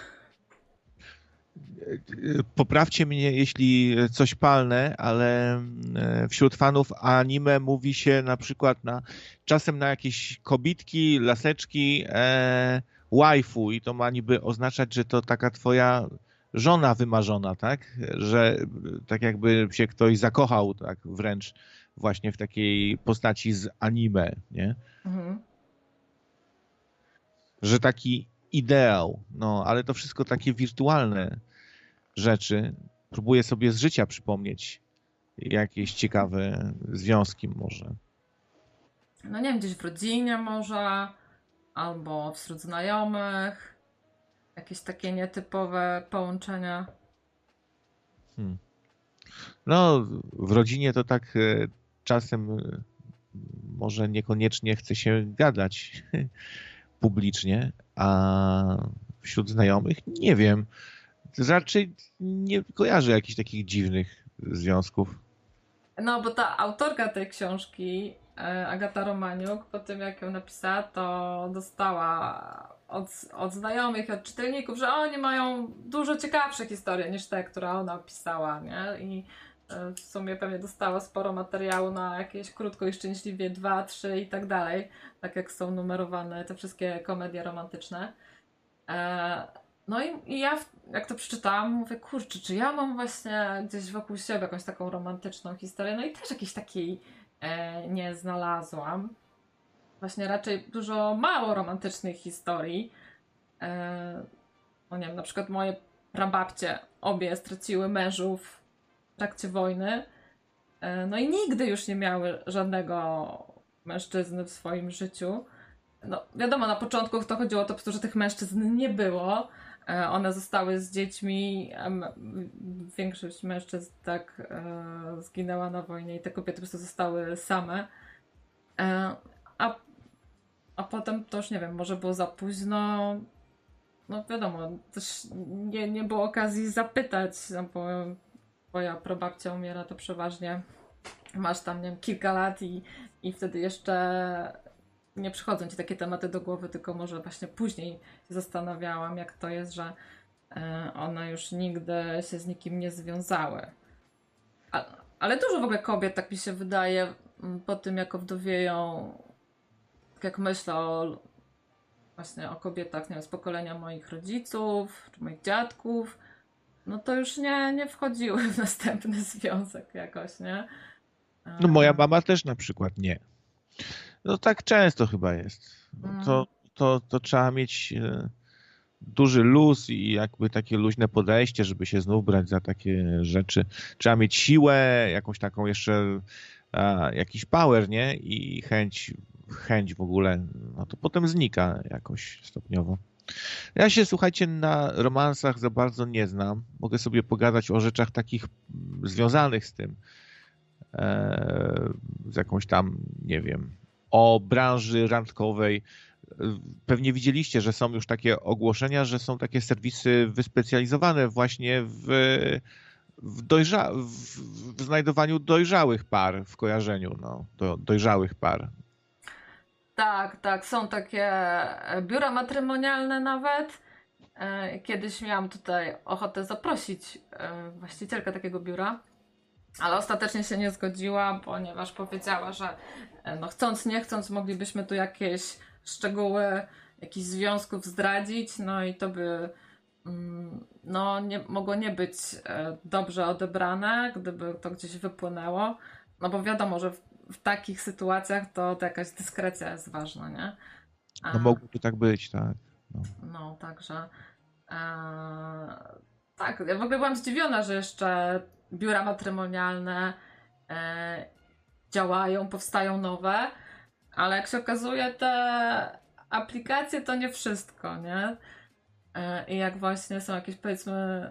Poprawcie mnie, jeśli coś palne, ale e, wśród fanów anime mówi się na przykład na, czasem na jakieś kobitki, laseczki, e, waifu i to ma niby oznaczać, że to taka twoja żona wymarzona, tak? Że tak jakby się ktoś zakochał, tak wręcz właśnie w takiej postaci z anime, nie? Mhm. Że taki ideał, no ale to wszystko takie wirtualne rzeczy. Próbuję sobie z życia przypomnieć jakieś ciekawe związki może. No nie wiem, gdzieś w rodzinie może, albo wśród znajomych. Jakieś takie nietypowe połączenia. Hmm. No, w rodzinie to tak e, czasem e, może niekoniecznie chce się gadać publicznie, a wśród znajomych nie wiem. Raczej nie kojarzę jakichś takich dziwnych związków. No, bo ta autorka tej książki, e, Agata Romaniuk, po tym jak ją napisała, to dostała od, od znajomych, od czytelników, że oni mają dużo ciekawsze historie niż te, które ona opisała, nie? I e, w sumie pewnie dostała sporo materiału na jakieś krótko i szczęśliwie dwa, trzy i tak dalej, tak jak są numerowane te wszystkie komedie romantyczne. E, no i, i ja, jak to przeczytałam, mówię, kurczę, czy ja mam właśnie gdzieś wokół siebie jakąś taką romantyczną historię? No i też jakiejś takiej e, nie znalazłam. Właśnie raczej dużo mało romantycznych historii. E, no nie wiem, na przykład moje prababcie obie straciły mężów w trakcie wojny. E, no i nigdy już nie miały żadnego mężczyzny w swoim życiu. No wiadomo, na początku to chodziło o to że tych mężczyzn nie było. E, one zostały z dziećmi. Większość mężczyzn tak zginęła na wojnie i te kobiety po prostu zostały same. A, a potem to już nie wiem, może było za późno. No wiadomo, też nie, nie było okazji zapytać, no bo twoja prababcia umiera to przeważnie masz tam, nie wiem, kilka lat i, i wtedy jeszcze nie przychodzą ci takie tematy do głowy, tylko może właśnie później zastanawiałam, jak to jest, że e, one już nigdy się z nikim nie związały. ale dużo w ogóle kobiet, tak mi się wydaje, po tym jak owdowieją, tak jak myślę o właśnie o kobietach, nie wiem, z pokolenia moich rodziców, czy moich dziadków, no to już nie, nie wchodziły w następny związek jakoś, nie? No moja mama też na przykład nie. No tak często chyba jest. No to, to, to trzeba mieć e, duży luz i jakby takie luźne podejście, żeby się znów brać za takie rzeczy. Trzeba mieć siłę, jakąś taką jeszcze a, jakiś power, nie? I chęć, chęć w ogóle, no to potem znika jakoś stopniowo. Ja się, słuchajcie, na romansach za bardzo nie znam. Mogę sobie pogadać o rzeczach takich związanych z tym. E, z jakąś tam, nie wiem, o branży randkowej. Pewnie widzieliście, że są już takie ogłoszenia, że są takie serwisy wyspecjalizowane właśnie w, w, dojrza, w, w znajdowaniu dojrzałych par, w kojarzeniu no, do, dojrzałych par. Tak, tak, są takie biura matrymonialne nawet. E, kiedyś miałam tutaj ochotę zaprosić e, właścicielkę takiego biura, ale ostatecznie się nie zgodziła, ponieważ powiedziała, że e, no chcąc, nie chcąc, moglibyśmy tu jakieś szczegóły jakichś związków zdradzić, no i to by mm, no, nie, mogło nie być dobrze odebrane, gdyby to gdzieś wypłynęło. No bo wiadomo, że w, takich sytuacjach to, to jakaś dyskrecja jest ważna, nie? No mogłoby tak być, tak. No, no także e, tak, ja w ogóle byłam zdziwiona, że jeszcze biura matrymonialne e, działają, powstają nowe, ale jak się okazuje, te aplikacje to nie wszystko, nie? E, I jak właśnie są jakieś powiedzmy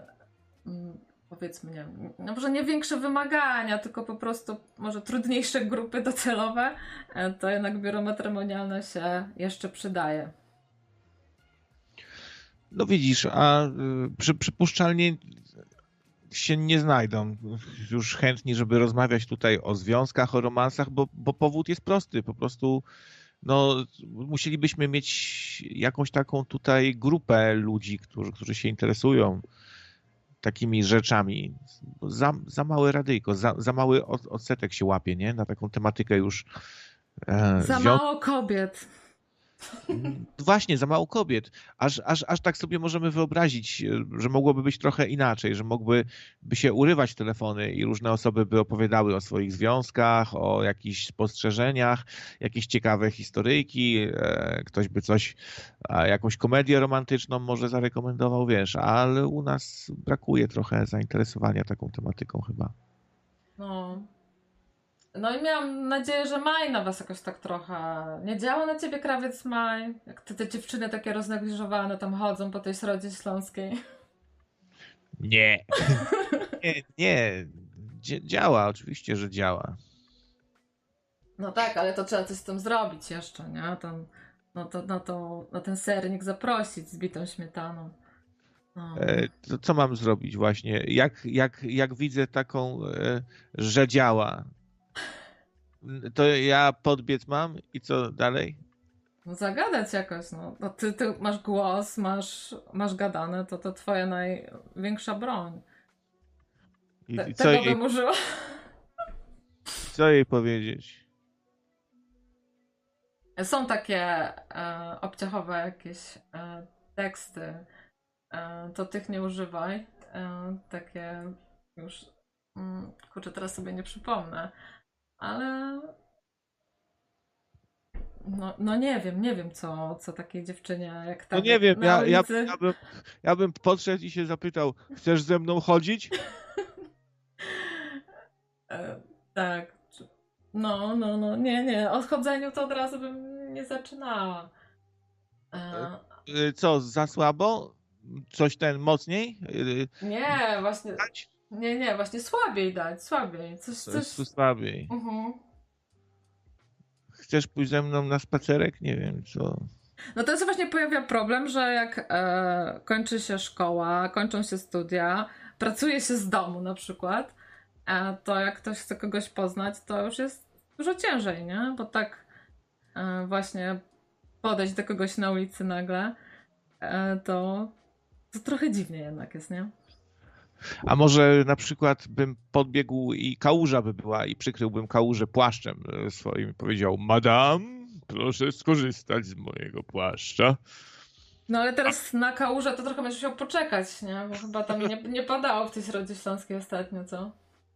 mm, powiedzmy, nie no może nie większe wymagania, tylko po prostu może trudniejsze grupy docelowe, e, to jednak biuro matrymonialne się jeszcze przydaje. No widzisz, a y, przy, przypuszczalnie się nie znajdą już chętni, żeby rozmawiać tutaj o związkach, o romansach, bo, bo powód jest prosty. Po prostu no, musielibyśmy mieć jakąś taką tutaj grupę ludzi, którzy, którzy się interesują takimi rzeczami. Za, za małe radyjko, za, za mały odsetek się łapie, nie? Na taką tematykę już. E, za mało kobiet. Właśnie, za mało kobiet. Aż, aż, aż tak sobie możemy wyobrazić, że mogłoby być trochę inaczej, że mogłyby by się urywać telefony i różne osoby by opowiadały o swoich związkach, o jakichś spostrzeżeniach, jakieś ciekawe historyjki, e, ktoś by coś, jakąś komedię romantyczną może zarekomendował, wiesz, ale u nas brakuje trochę zainteresowania taką tematyką chyba. No, no i miałam nadzieję, że Maj na was jakoś tak trochę. Nie działa na ciebie krawiec Maj? Jak te, te dziewczyny takie roznegliżowane tam chodzą po tej środzie śląskiej. Nie. nie, nie. działa, oczywiście, że działa. No tak, ale to trzeba coś z tym zrobić jeszcze, nie? Tam, no to, no to, no ten sernik zaprosić z bitą śmietaną. No. E, to co mam zrobić właśnie? Jak, jak, jak widzę taką, e, że działa, to ja podbiec mam i co dalej? No zagadać jakoś, no. no ty, ty masz głos, masz, masz gadane, to to twoja największa broń. I, Te, co tego jej, bym użyła. Co jej powiedzieć? Są takie e, obciachowe jakieś e, teksty, e, to tych nie używaj. E, takie już, mm, kurczę, teraz sobie nie przypomnę ale no, no nie wiem, nie wiem co, co takiej dziewczynie jak ta. No nie wiem, ja, ja, ja, bym, ja bym podszedł i się zapytał, chcesz ze mną chodzić? e, tak. No, no, no, nie, nie. O chodzeniu to od razu bym nie zaczynała. E... e co, za słabo? Coś ten mocniej? Nie, właśnie. Nie, nie, właśnie słabiej dać, słabiej. Coś, coś... coś słabiej. Uh mhm. -huh. Chcesz pójść ze mną na spacerek? Nie wiem, co. No to się właśnie pojawia problem, że jak e, kończy się szkoła, kończą się studia, pracuje się z domu na przykład, e, to jak ktoś chce kogoś poznać, to już jest dużo ciężej, nie? Bo tak e, właśnie podejść do kogoś na ulicy nagle, e, to, to trochę dziwnie jednak jest, nie? A może na przykład bym podbiegł i kałuża by była i przykryłbym kałużę płaszczem e, swoim i powiedział Madam, proszę skorzystać z mojego płaszcza. No ale teraz na kałużę to trochę będziesz musiał poczekać, nie? Bo chyba tam nie, nie padało w tej środzie śląskiej ostatnio, co?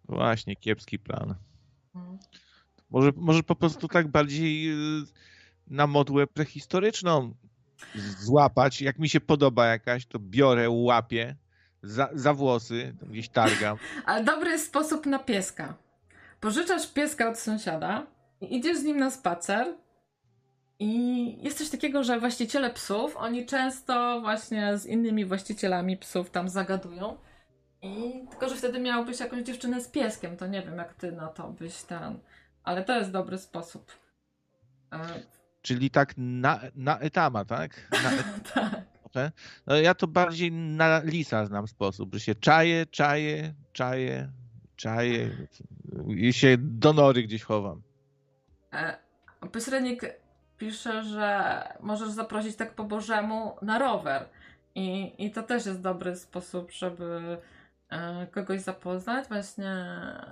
Właśnie, kiepski plan. Mhm. Może, może po prostu tak bardziej y, na modłę prehistoryczną złapać. Jak mi się podoba jakaś, to biorę, łapię za, za włosy, gdzieś targam. Ale dobry sposób na pieska. Pożyczasz pieska od sąsiada i idziesz z nim na spacer i jest coś takiego, że właściciele psów, oni często właśnie z innymi właścicielami psów tam zagadują. I tylko, że wtedy miałbyś jakąś dziewczynę z pieskiem, to nie wiem, jak ty na to byś ten. Ale to jest dobry sposób. E, Czyli tak na, na etama, tak? Na tak. No ja to bardziej na lisa znam sposób, że się czaje, czaje, czaje, czaje i się do nory gdzieś chowam. E, Pośrednik pisze, że możesz zaprosić tak po Bożemu na rower. I, I to też jest dobry sposób, żeby e, kogoś zapoznać, właśnie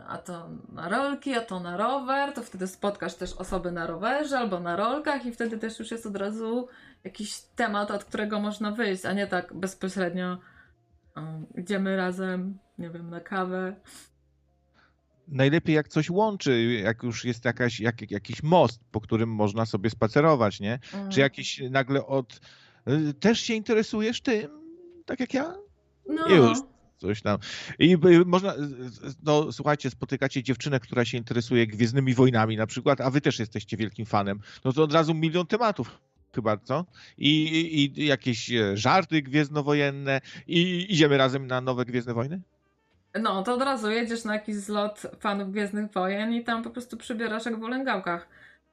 a to na rolki, a to na rower, to wtedy spotkasz też osoby na rowerze albo na rolkach i wtedy też już jest od razu jakiś temat, od którego można wyjść, a nie tak bezpośrednio um, idziemy razem, nie wiem, na kawę najlepiej jak coś łączy, jak już jest jakaś, jak, jakiś most, po którym można sobie spacerować, nie? Mm. Czy jakiś nagle od... Y, też się interesujesz tym, tak jak ja? No. Już coś tam. I y, można, y, no słuchajcie, spotykacie dziewczynę, która się interesuje Gwiezdnymi Wojnami na przykład, a wy też jesteście wielkim fanem, no to od razu milion tematów chyba, co? I, i, i jakieś e, żarty gwiezdnowojenne i idziemy razem na nowe Gwiezdne Wojny? No, to od razu jedziesz na jakiś zlot fanów Gwiezdnych Wojen i tam po prostu przybierasz jak w olęgałkach.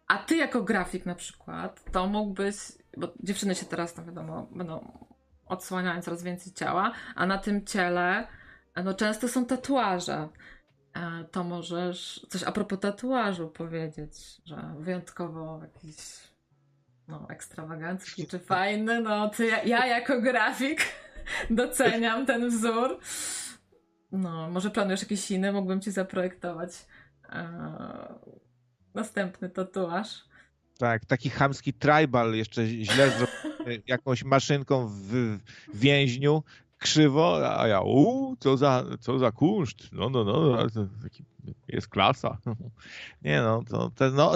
A ty jako grafik na przykład, to mógłbyś, bo dziewczyny się teraz tam wiadomo, będą odsłaniają coraz więcej ciała, a na tym ciele no często są tatuaże. E, to możesz coś a propos tatuażu powiedzieć, że wyjątkowo jakiś no, ekstrawagancki czy fajny, no to ja, ja jako grafik doceniam ten wzór. No, może planujesz jakieś inne, mógłbym ci zaprojektować e, następny tatuaż. Tak, taki chamski tribal jeszcze źle zrobiony jakąś maszynką w więźniu, krzywo, a ja, u, co za, co za kunszt, no, no, no, taki jest klasa. Nie no, to, to, no,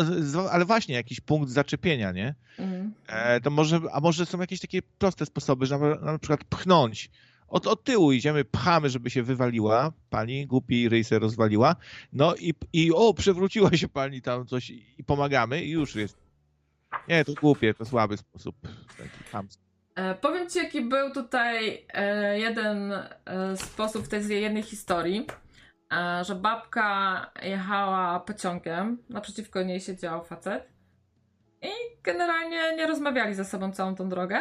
ale właśnie jakiś punkt zaczepienia, nie? Mm. E, to może, a może są jakieś takie proste sposoby, że na, na przykład pchnąć od, od tyłu idziemy, pchamy, żeby się wywaliła. Pani głupi ryj se rozwaliła. No i, i o, przewróciła się pani tam coś i pomagamy i już jest. Nie, to głupie, to słaby sposób. Taki E, powiem ci, jaki był tutaj e, jeden e, sposób w tej jednej historii, że babka jechała pociągiem, naprzeciwko niej siedział facet i generalnie nie rozmawiali ze sobą całą tą drogę.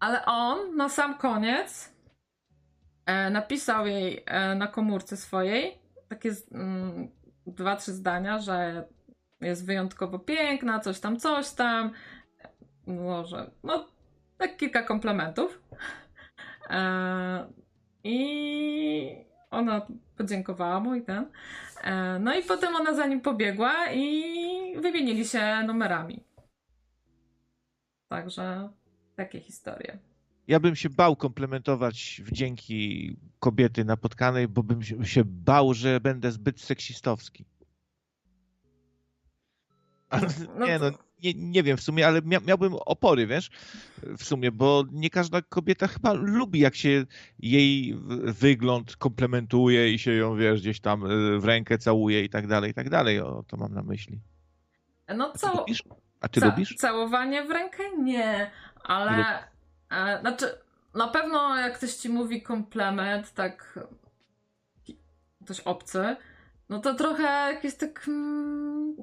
Ale on na sam koniec e, napisał jej e, na komórce swojej takie mm, dwa, trzy zdania, że jest wyjątkowo piękna, coś tam, coś tam. Może, no, tak kilka komplementów. I ona podziękowała mu i ten. E, no i potem ona za nim pobiegła i wymienili się numerami. Także takie historie. Ja bym się bał komplementować wdzięki kobiety napotkanej, bo bym się bał, że będę zbyt seksistowski. No nie, no, nie, nie wiem w sumie, ale mia miałbym opory, wiesz, w sumie, bo nie każda kobieta chyba lubi, jak się jej wygląd komplementuje i się ją, wiesz, gdzieś tam y, w rękę całuje i tak dalej, i tak dalej. O, to mam na myśli. No co? A ty lubisz? Całowanie w rękę? Nie, ale e, znaczy na pewno jak ktoś ci mówi komplement, tak ktoś obcy, no to trochę jakieś tak mm,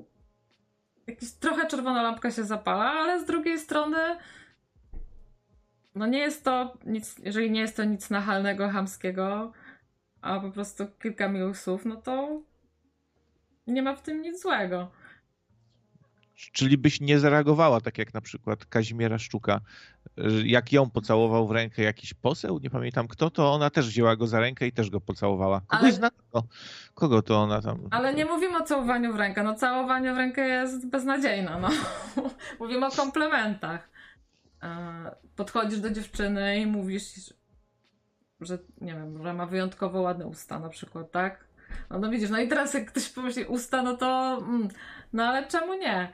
trochę czerwona lampka się zapala, ale z drugiej strony no nie jest to nic, jeżeli nie jest to nic nachalnego, hamskiego, a po prostu kilka miłych słów, no to nie ma w tym nic złego. Czyli byś nie zareagowała tak jak na przykład Kazimiera Szczuka, jak ją pocałował w rękę jakiś poseł, nie pamiętam kto, to ona też wzięła go za rękę i też go pocałowała. Kogoś Ale... zna to. Kogo to ona tam... Ale nie mówimy o całowaniu w rękę, no całowanie w rękę jest beznadziejne, no. mówimy o komplementach. E, podchodzisz do dziewczyny i mówisz, że nie wiem, że ma wyjątkowo ładne usta na przykład, tak? No, no widzisz, no i teraz jak ktoś pomyśli usta, no to mm, no ale czemu nie?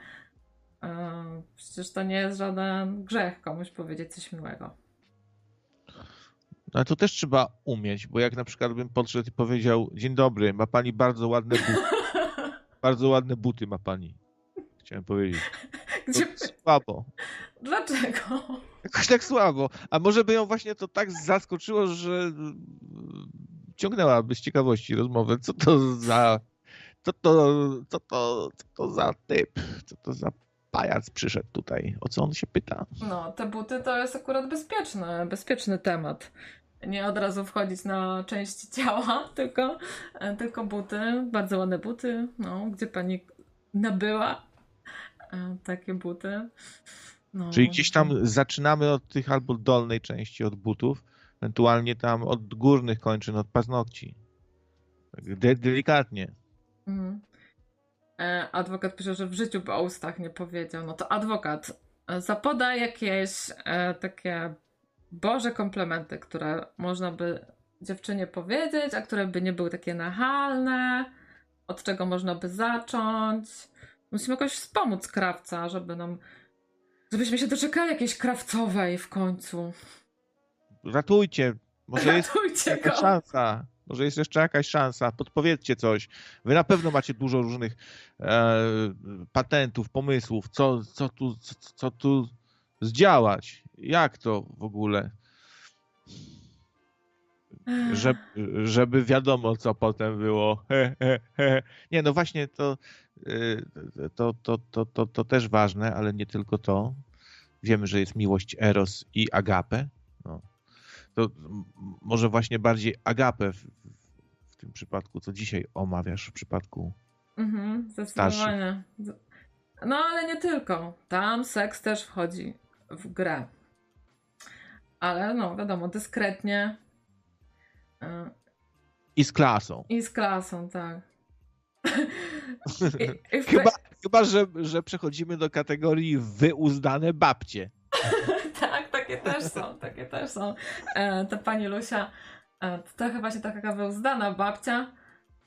Yy, przecież to nie jest żaden grzech komuś powiedzieć coś miłego. No ale to też trzeba umieć, bo jak na przykład bym podszedł i powiedział dzień dobry, ma pani bardzo ładne buty. bardzo ładne buty ma pani. Chciałem powiedzieć. Gdzie... Słabo. Dlaczego? Jakoś tak słabo. A może by ją właśnie to tak zaskoczyło, że ciągnęłaby z ciekawości rozmowę. Co to za. Co to, co to, co to za typ? Co to za pajac przyszedł tutaj? O co on się pyta? No, te buty to jest akurat bezpieczny, bezpieczny temat. Nie od razu wchodzić na części ciała, tylko, tylko buty, bardzo ładne buty, no, gdzie pani nabyła e, takie buty. No, Czyli gdzieś tam zaczynamy od tych albo dolnej części, od butów, ewentualnie tam od górnych kończyn, od paznokci. Tak de delikatnie. Mhm. E, adwokat pisze, że w życiu by o ustach nie powiedział. No to adwokat e, zapoda jakieś e, takie boże komplementy, które można by dziewczynie powiedzieć, a które by nie były takie nachalne, od czego można by zacząć. Musimy jakoś wspomóc krawca, żeby nam Żebyśmy się doczekali jakiejś krawcowej w końcu. Ratujcie. Może Ratujcie jest jakaś szansa. Może jest jeszcze jakaś szansa. Podpowiedzcie coś. Wy na pewno macie dużo różnych e, patentów, pomysłów, co, co, tu, co, co tu zdziałać. Jak to w ogóle? Żeby, żeby wiadomo, co potem było. Nie, no właśnie to, to, to, to, to, to też ważne, ale nie tylko to. Wiemy, że jest miłość Eros i Agape. No. To może właśnie bardziej Agape w, w tym przypadku, co dzisiaj omawiasz w przypadku mhm, zdecydowanie. No ale nie tylko. Tam seks też wchodzi w grę. Ale no, wiadomo, dyskretnie. I z klasą. I z klasą, tak. I, i chyba, chyba że, że przechodzimy do kategorii wyuzdane babcie. tak, takie też są, takie też są. E, to pani Lusia, e, to chyba się taka wyuzdana babcia,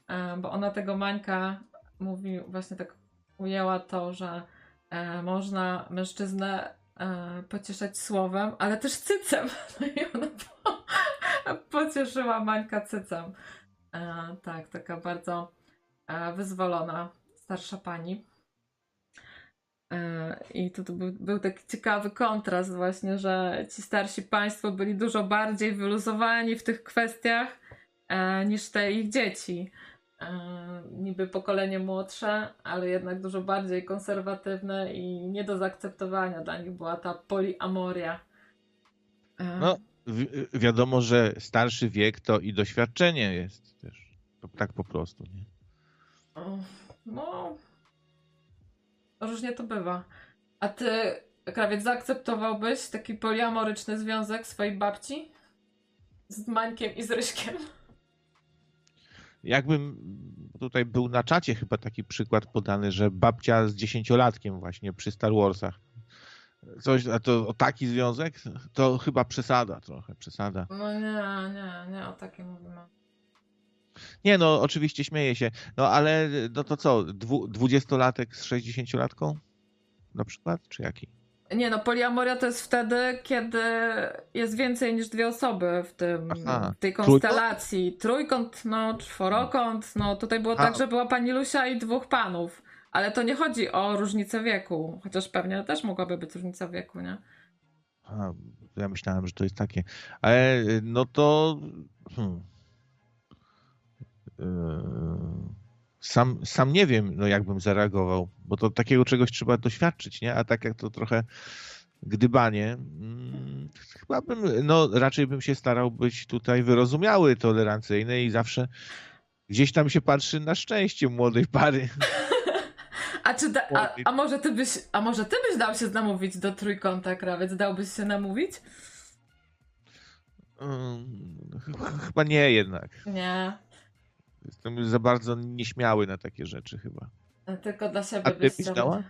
e, bo ona tego Mańka mówi, właśnie tak ujęła to, że e, można mężczyznę e, pocieszać słowem, ale też cycem. No i ona po, pocieszyła Mańka cycem. E, tak, taka bardzo wyzwolona starsza pani. E, I to, to był, był, taki ciekawy kontrast właśnie, że ci starsi państwo byli dużo bardziej wyluzowani w tych kwestiach e, niż te ich dzieci. E, niby pokolenie młodsze, ale jednak dużo bardziej konserwatywne i nie do zaakceptowania dla nich była ta poliamoria. No, wi wiadomo, że starszy wiek to i doświadczenie jest też. To tak po prostu, nie? No, różnie to bywa. A ty, krawiec, zaakceptowałbyś taki poliamoryczny związek swojej babci? Z Mańkiem i z Ryśkiem? Jakbym tutaj był na czacie chyba taki przykład podany, że babcia z dziesięciolatkiem właśnie przy Star Warsach. Coś, a to o taki związek? To chyba przesada trochę, przesada. No nie, nie, nie o takim mówimy. Nie, no oczywiście śmieję się. No ale no to co, dwudziestolatek z sześćdziesięciolatką na przykład, czy jaki? Nie, no poliamoria to jest wtedy, kiedy jest więcej niż dwie osoby w, tym, Aha. w tej konstelacji. Trójkąt? Trójkąt, no czworokąt. No tutaj było Aha. tak, że była pani Lusia i dwóch panów. Ale to nie chodzi o różnicę wieku. Chociaż pewnie też mogłaby być różnica wieku, nie? A, ja myślałem, że to jest takie. Ale no to. Hmm. Yy, sam, sam nie wiem, no jakbym zareagował, bo to takiego czegoś trzeba doświadczyć, nie? A tak jak to trochę gdybanie, hmm, chyba bym, no raczej bym się starał być tutaj wyrozumiały, tolerancyjny i zawsze gdzieś tam się patrzy na szczęście młodej pary. A, czy da, a, a, może ty byś, a może ty byś dał się namówić do trójkąta, krawiec? Dałbyś się namówić? Hmm, chyba nie jednak. Nie. Jestem za bardzo nieśmiały na takie rzeczy chyba. Tylko dla siebie A ty byś dała?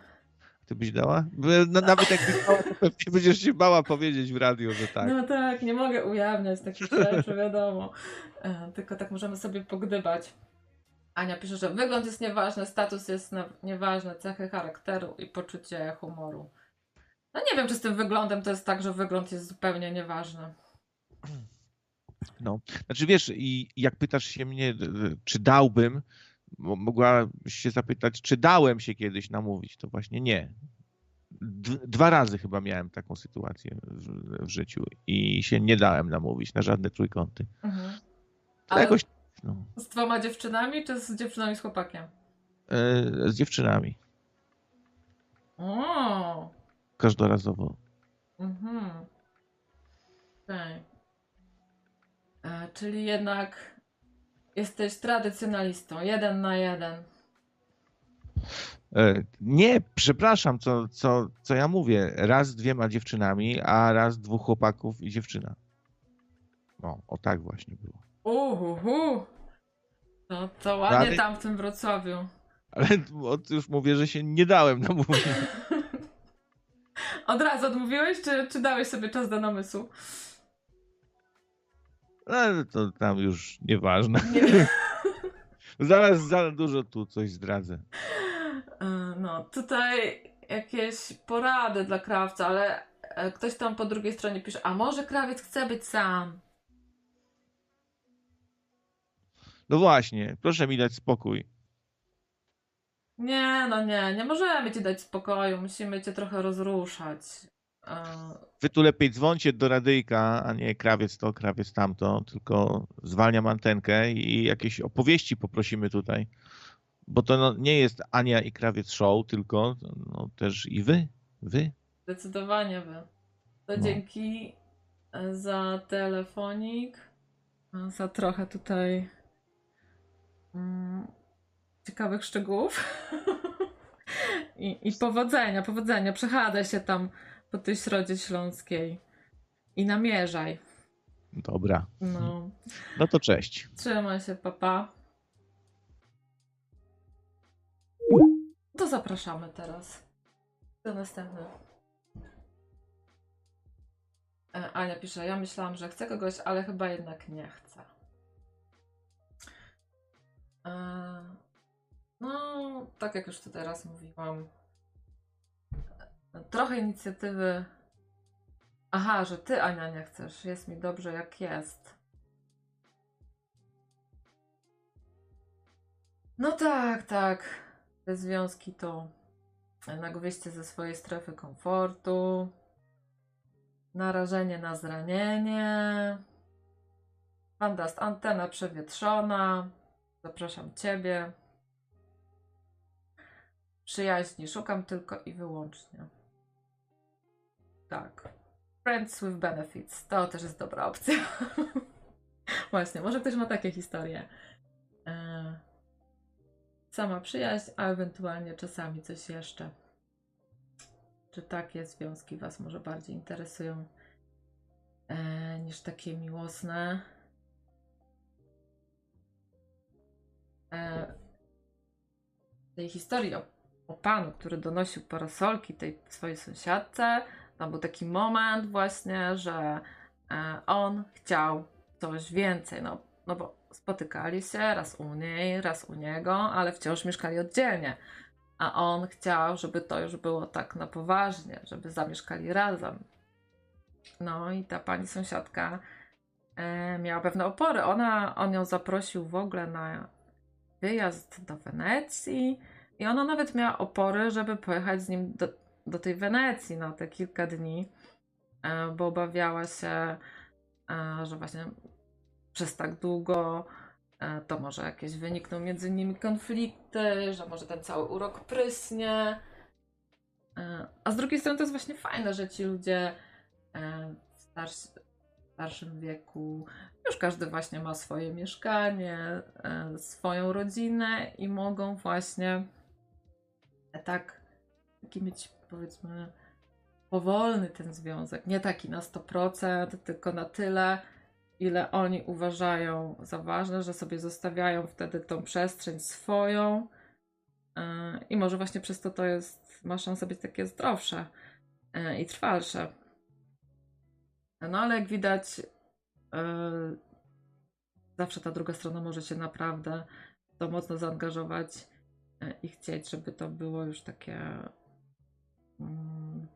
Ty byś dała? No, nawet jak byś dała, to pewnie będziesz się bała powiedzieć w radio, że tak. No tak, nie mogę ujawniać takich rzeczy, wiadomo. E, tylko tak możemy sobie pogdybać. Ania pisze, że wygląd jest nieważny, status jest nieważny, cechy charakteru i poczucie humoru. No nie wiem, czy z tym wyglądem to jest tak, że wygląd jest zupełnie nieważny. No, znaczy wiesz, i jak pytasz się mnie, czy dałbym, mo- mogłabyś się zapytać, czy dałem się kiedyś namówić, to właśnie nie. Dwa razy chyba miałem taką sytuację w, w życiu i się nie dałem namówić na żadne trójkąty. Mhm. Ale jakoś no, z dwoma dziewczynami, czy z dziewczynami z chłopakiem? e, z dziewczynami, O, każdorazowo. mhm. Okej. Czyli jednak jesteś tradycjonalistą, jeden na jeden. E, Nie, przepraszam, co, co, co ja mówię. Raz z dwiema dziewczynami, a raz dwóch chłopaków i dziewczyna. No, o tak właśnie było. Uhuhu. No to ładnie Ale- tam w tym Wrocławiu. Ale już mówię, że się nie dałem namówić. Od razu odmówiłeś, czy, czy dałeś sobie czas do namysłu? Ale to tam już nieważne. Nie. Zaraz za dużo tu coś zdradzę. E, No, tutaj jakieś porady dla krawca, ale e, ktoś tam po drugiej stronie pisze, a może krawiec chce być sam? No właśnie, proszę mi dać spokój. Nie, no nie, nie możemy ci dać spokoju, musimy cię trochę rozruszać. Wy tu lepiej dzwońcie do radyjka, a nie krawiec to, krawiec tamto, tylko zwalniam antenkę i jakieś opowieści poprosimy tutaj. Bo to no, nie jest Ania i krawiec show, tylko no, też i wy, wy. Zdecydowanie wy. To No. dzięki e, za telefonik, e, za trochę tutaj mm, ciekawych szczegółów. I, I powodzenia, powodzenia. Przechadzaj się tam po tej środzie śląskiej i namierzaj. Dobra, No, no to cześć. trzymaj się, papa. To zapraszamy teraz. Do następny. E, Ania pisze, ja myślałam, że chcę kogoś, ale chyba jednak nie chcę. E, No, tak jak już tutaj raz mówiłam, trochę inicjatywy. Aha, że ty, Ania, nie chcesz. Jest mi dobrze, jak jest. No tak, tak. Te związki to jednak wyjście ze swojej strefy komfortu, narażenie na zranienie, fantast antena przewietrzona, zapraszam Ciebie, przyjaźni szukam tylko i wyłącznie. Tak. Friends with benefits. To też jest dobra opcja. Właśnie, może ktoś ma takie historie. E, sama przyjaźń, a ewentualnie czasami coś jeszcze. Czy takie związki Was może bardziej interesują e, niż takie miłosne? E, tej historii o, o panu, który donosił parasolki tej swojej sąsiadce, tam był taki moment właśnie, że e, on chciał coś więcej, no, no bo spotykali się raz u niej, raz u niego, ale wciąż mieszkali oddzielnie. A on chciał, żeby to już było tak na poważnie, żeby zamieszkali razem. No i ta pani sąsiadka e, miała pewne opory. Ona, on ją zaprosił w ogóle na wyjazd do Wenecji i ona nawet miała opory, żeby pojechać z nim do, do tej Wenecji na te kilka dni, e, bo obawiała się, e, że właśnie przez tak długo e, to może jakieś wynikną między nimi konflikty, że może ten cały urok prysnie. A z drugiej strony to jest właśnie fajne, że ci ludzie w starszy, w starszym wieku już każdy właśnie ma swoje mieszkanie, swoją rodzinę i mogą właśnie tak taki mieć powiedzmy powolny ten związek. Nie taki na 100%, tylko na tyle, ile oni uważają za ważne, że sobie zostawiają wtedy tą przestrzeń swoją yy, i może właśnie przez to to jest, ma szansę być takie zdrowsze yy, i trwalsze. No ale jak widać, yy, zawsze ta druga strona może się naprawdę to mocno zaangażować e, i chcieć, żeby to było już takie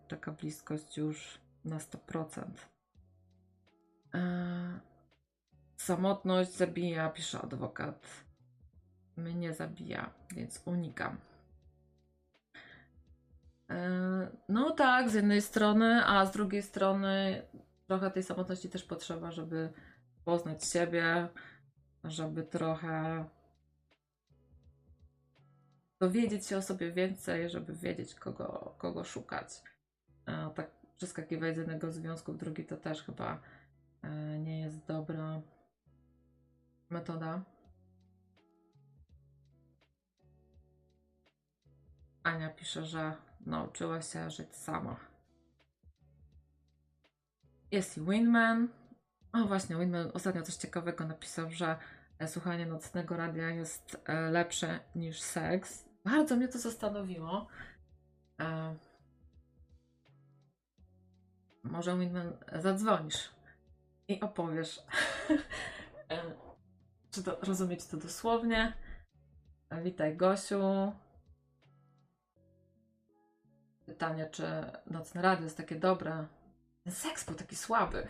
taka bliskość już na 100%. E, samotność zabija, pisze adwokat. Mnie zabija, więc unikam. E, no tak, z jednej strony, a z drugiej strony trochę tej samotności też potrzeba, żeby poznać siebie, żeby trochę dowiedzieć się o sobie więcej, żeby wiedzieć, kogo, kogo szukać. A tak przeskakiwać z jednego związku w drugi to też chyba e, nie jest dobra metoda. Ania pisze, że nauczyła się żyć sama. Jest i Winman. O właśnie, Winman ostatnio coś ciekawego napisał, że e, słuchanie nocnego radia jest e, lepsze niż seks. Bardzo mnie to zastanowiło. E, może Winman zadzwonisz i opowiesz, czy to rozumieć to dosłownie. Witaj Gosiu. Pytanie, czy nocne radio jest takie dobre? Ten seks był taki słaby.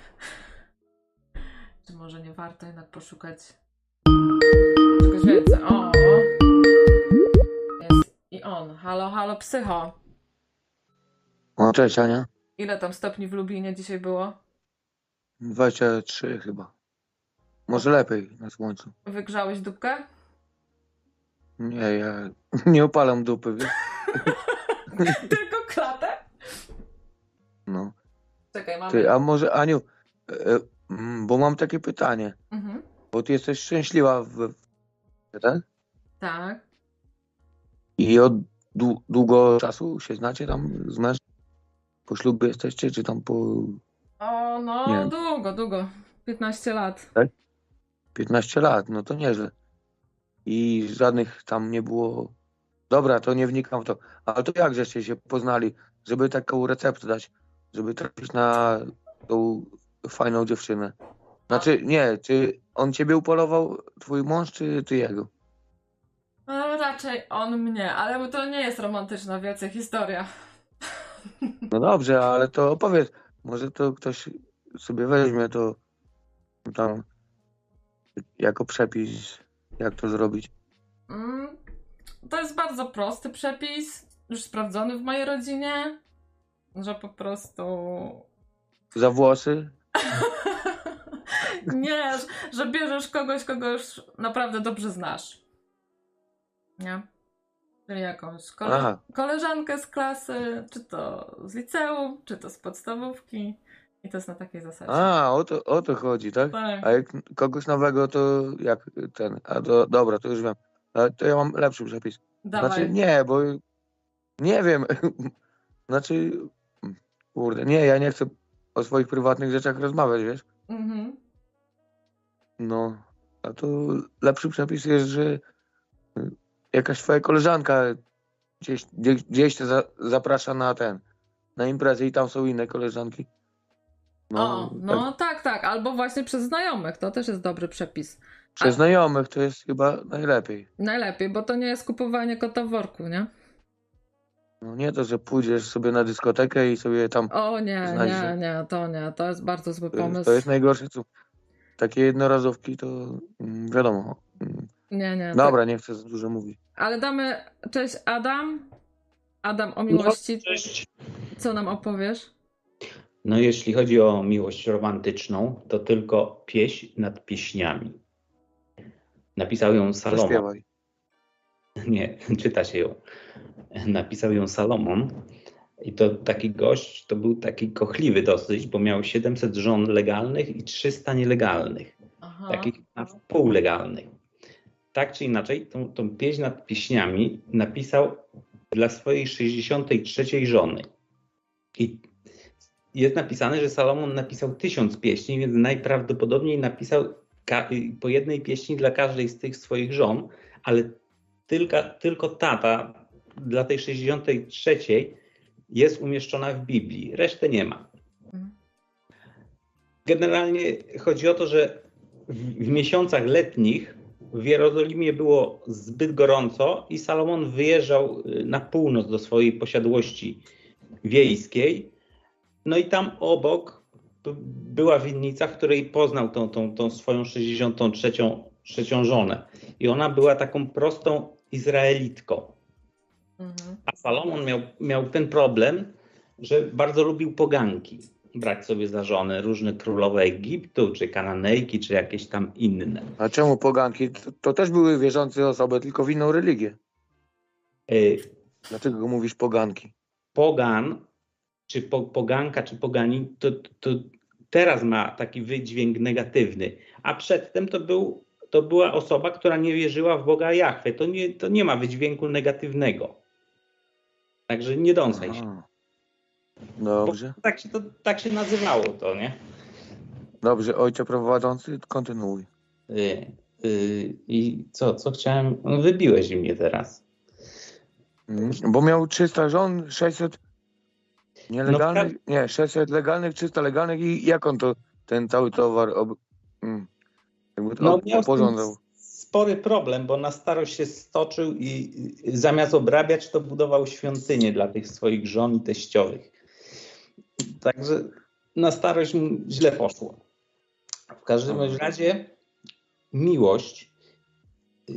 czy może nie warto jednak poszukać czegoś więcej? O! I on. Halo, halo, psycho. O, cześć Ania. Ile tam stopni w Lublinie dzisiaj było? 23 chyba. Może lepiej na słońcu. Wygrzałeś dupkę? Nie, ja nie opalam dupy, wiesz? Tylko klatę? No. Czekaj, mamy. Ty, a może Aniu, e, e, mm, bo mam takie pytanie. Mhm. Bo ty jesteś szczęśliwa w... w tak? Tak. I od dłu- długo czasu się znacie tam z mężem? Po ślubie jesteście, czy tam po O, no, Nie. długo, długo. 15 lat. 15 lat? No to nieźle. I żadnych tam nie było... Dobra, to nie wnikam w to. Ale to jak żeście się poznali, żeby taką receptę dać, żeby trafić na tą fajną dziewczynę? Znaczy, nie, czy on ciebie upolował, twój mąż, czy ty jego? E, raczej on mnie, ale to nie jest romantyczna wielce historia. No dobrze, ale to opowiedz. Może to ktoś sobie weźmie to tam jako przepis, jak to zrobić. Mm, to jest bardzo prosty przepis, już sprawdzony w mojej rodzinie, że po prostu Za włosy? nie, że bierzesz kogoś, kogo już naprawdę dobrze znasz. Nie? Czyli jakąś kole- Aha. koleżankę z klasy, czy to z liceum, czy to z podstawówki. I to jest na takiej zasadzie. A, o to, o to chodzi, tak? Tak. A jak kogoś nowego, to jak ten? A to, dobra, to już wiem. Ale to ja mam lepszy przepis. Dawaj. Znaczy nie, bo nie wiem. Znaczy, kurde, nie, ja nie chcę o swoich prywatnych rzeczach rozmawiać, wiesz? Mhm. No, a to lepszy przepis jest, że jakaś twoja koleżanka gdzieś, gdzieś, gdzieś cię za, zaprasza na ten, na imprezę i tam są inne koleżanki. o, tak, no tak, tak. Albo właśnie przez znajomych. To też jest dobry przepis. przez znajomych to jest chyba najlepiej. Najlepiej, bo to nie jest kupowanie kota w worku, nie? No nie to, że pójdziesz sobie na dyskotekę i sobie tam, O nie, Znajdzie. nie, nie, to nie. To jest bardzo zły pomysł. to jest najgorsze, co takie jednorazówki to mm, wiadomo. Mm, Nie, nie. Dobra, nie chcę za dużo mówić. Ale damy. Cześć, Adam. Adam No, o miłości. Cześć. Co nam opowiesz? No jeśli chodzi o miłość romantyczną, to tylko pieśń nad pieśniami. Napisał ją Salomon. Nie, czyta się ją. Napisał ją Salomon. I to taki gość, to był taki kochliwy dosyć, bo miał 700 żon legalnych i 300 nielegalnych. Aha. takich na wpół legalnych. Tak czy inaczej, tą, tą pieśń nad pieśniami napisał dla swojej 63 żony. I jest napisane, że Salomon napisał tysiąc pieśni, więc najprawdopodobniej napisał po jednej pieśni dla każdej z tych swoich żon, ale tylko, tylko tata dla tej 63 jest umieszczona w Biblii, resztę nie ma. Mhm. Generalnie chodzi o to, że w, w miesiącach letnich w Jerozolimie było zbyt gorąco i Salomon wyjeżdżał y, na północ do swojej posiadłości wiejskiej. No i tam obok była winnica, w której poznał tą, tą, tą swoją 63. trzecią żonę. I ona była taką prostą Izraelitką. Mhm. A Salomon miał, miał ten problem, że bardzo lubił poganki brać sobie za żonę różne królowe Egiptu, czy Kananejki, czy jakieś tam inne. A czemu poganki? To, to też były wierzące osoby, tylko w inną religię. Y Dlaczego mówisz poganki? Pogan, czy po, poganka, czy pogani, to, to teraz ma taki wydźwięk negatywny, a przedtem to, był, to była osoba, która nie wierzyła w Boga Jahwe. To nie, to nie ma wydźwięku negatywnego. Także nie dąsaj się. Dobrze. tak, się to, tak się nazywało to, nie? Dobrze, ojcze prowadzący, kontynuuj. Yy, yy, I co, co chciałem? No, wybiłeś mnie teraz. Mm, bo miał 300 żon, 600 nielegalnych, no, nie, 600 legalnych, 300 legalnych i jak on to, ten cały towar ob, mm, jakby to no, oporządzał? spory problem, bo na starość się stoczył i zamiast obrabiać, to budował świątynię dla tych swoich żon i teściowych. Także na starość źle poszło. W każdym razie miłość. Yy,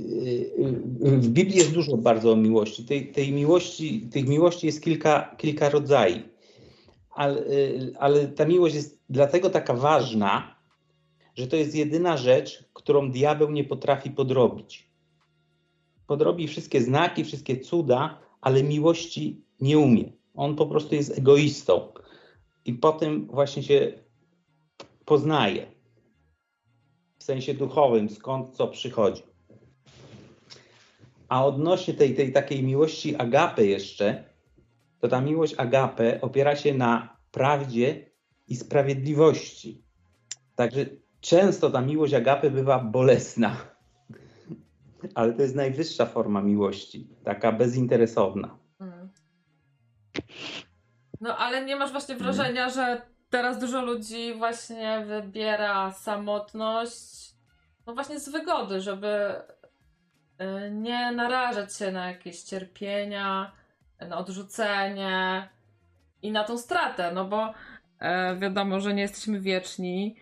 yy, w Biblii jest dużo bardzo o miłości. Tej, tej miłości, tych miłości jest kilka, kilka rodzajów. Ale, yy, ale ta miłość jest dlatego taka ważna, że to jest jedyna rzecz, którą diabeł nie potrafi podrobić. Podrobi wszystkie znaki, wszystkie cuda, ale miłości nie umie. On po prostu jest egoistą i po tym właśnie się poznaje w sensie duchowym, skąd co przychodzi. A odnośnie tej, tej takiej miłości agape jeszcze, to ta miłość agape opiera się na prawdzie i sprawiedliwości. Także często ta miłość agape bywa bolesna, ale to jest najwyższa forma miłości, taka bezinteresowna. Mhm. No ale nie masz właśnie mhm. wrażenia, że teraz dużo ludzi właśnie wybiera samotność, no właśnie z wygody, żeby y, nie narażać się na jakieś cierpienia, na odrzucenie i na tą stratę, no bo e, wiadomo, że nie jesteśmy wieczni.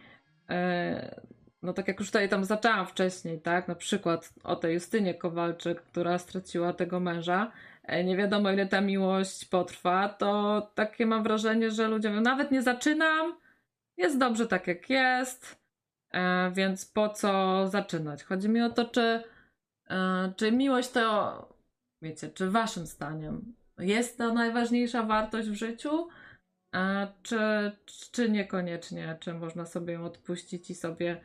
E, no tak jak już tutaj tam zaczęłam wcześniej, tak? Na przykład o tej Justynie Kowalczyk, która straciła tego męża. E, nie wiadomo ile ta miłość potrwa, to takie mam wrażenie, że ludzie mówią, nawet nie zaczynam, jest dobrze tak jak jest, e, więc po co zaczynać? Chodzi mi o to, czy, e, czy miłość to, wiecie, czy waszym zdaniem jest to najważniejsza wartość w życiu, czy, czy niekoniecznie, czy można sobie ją odpuścić i sobie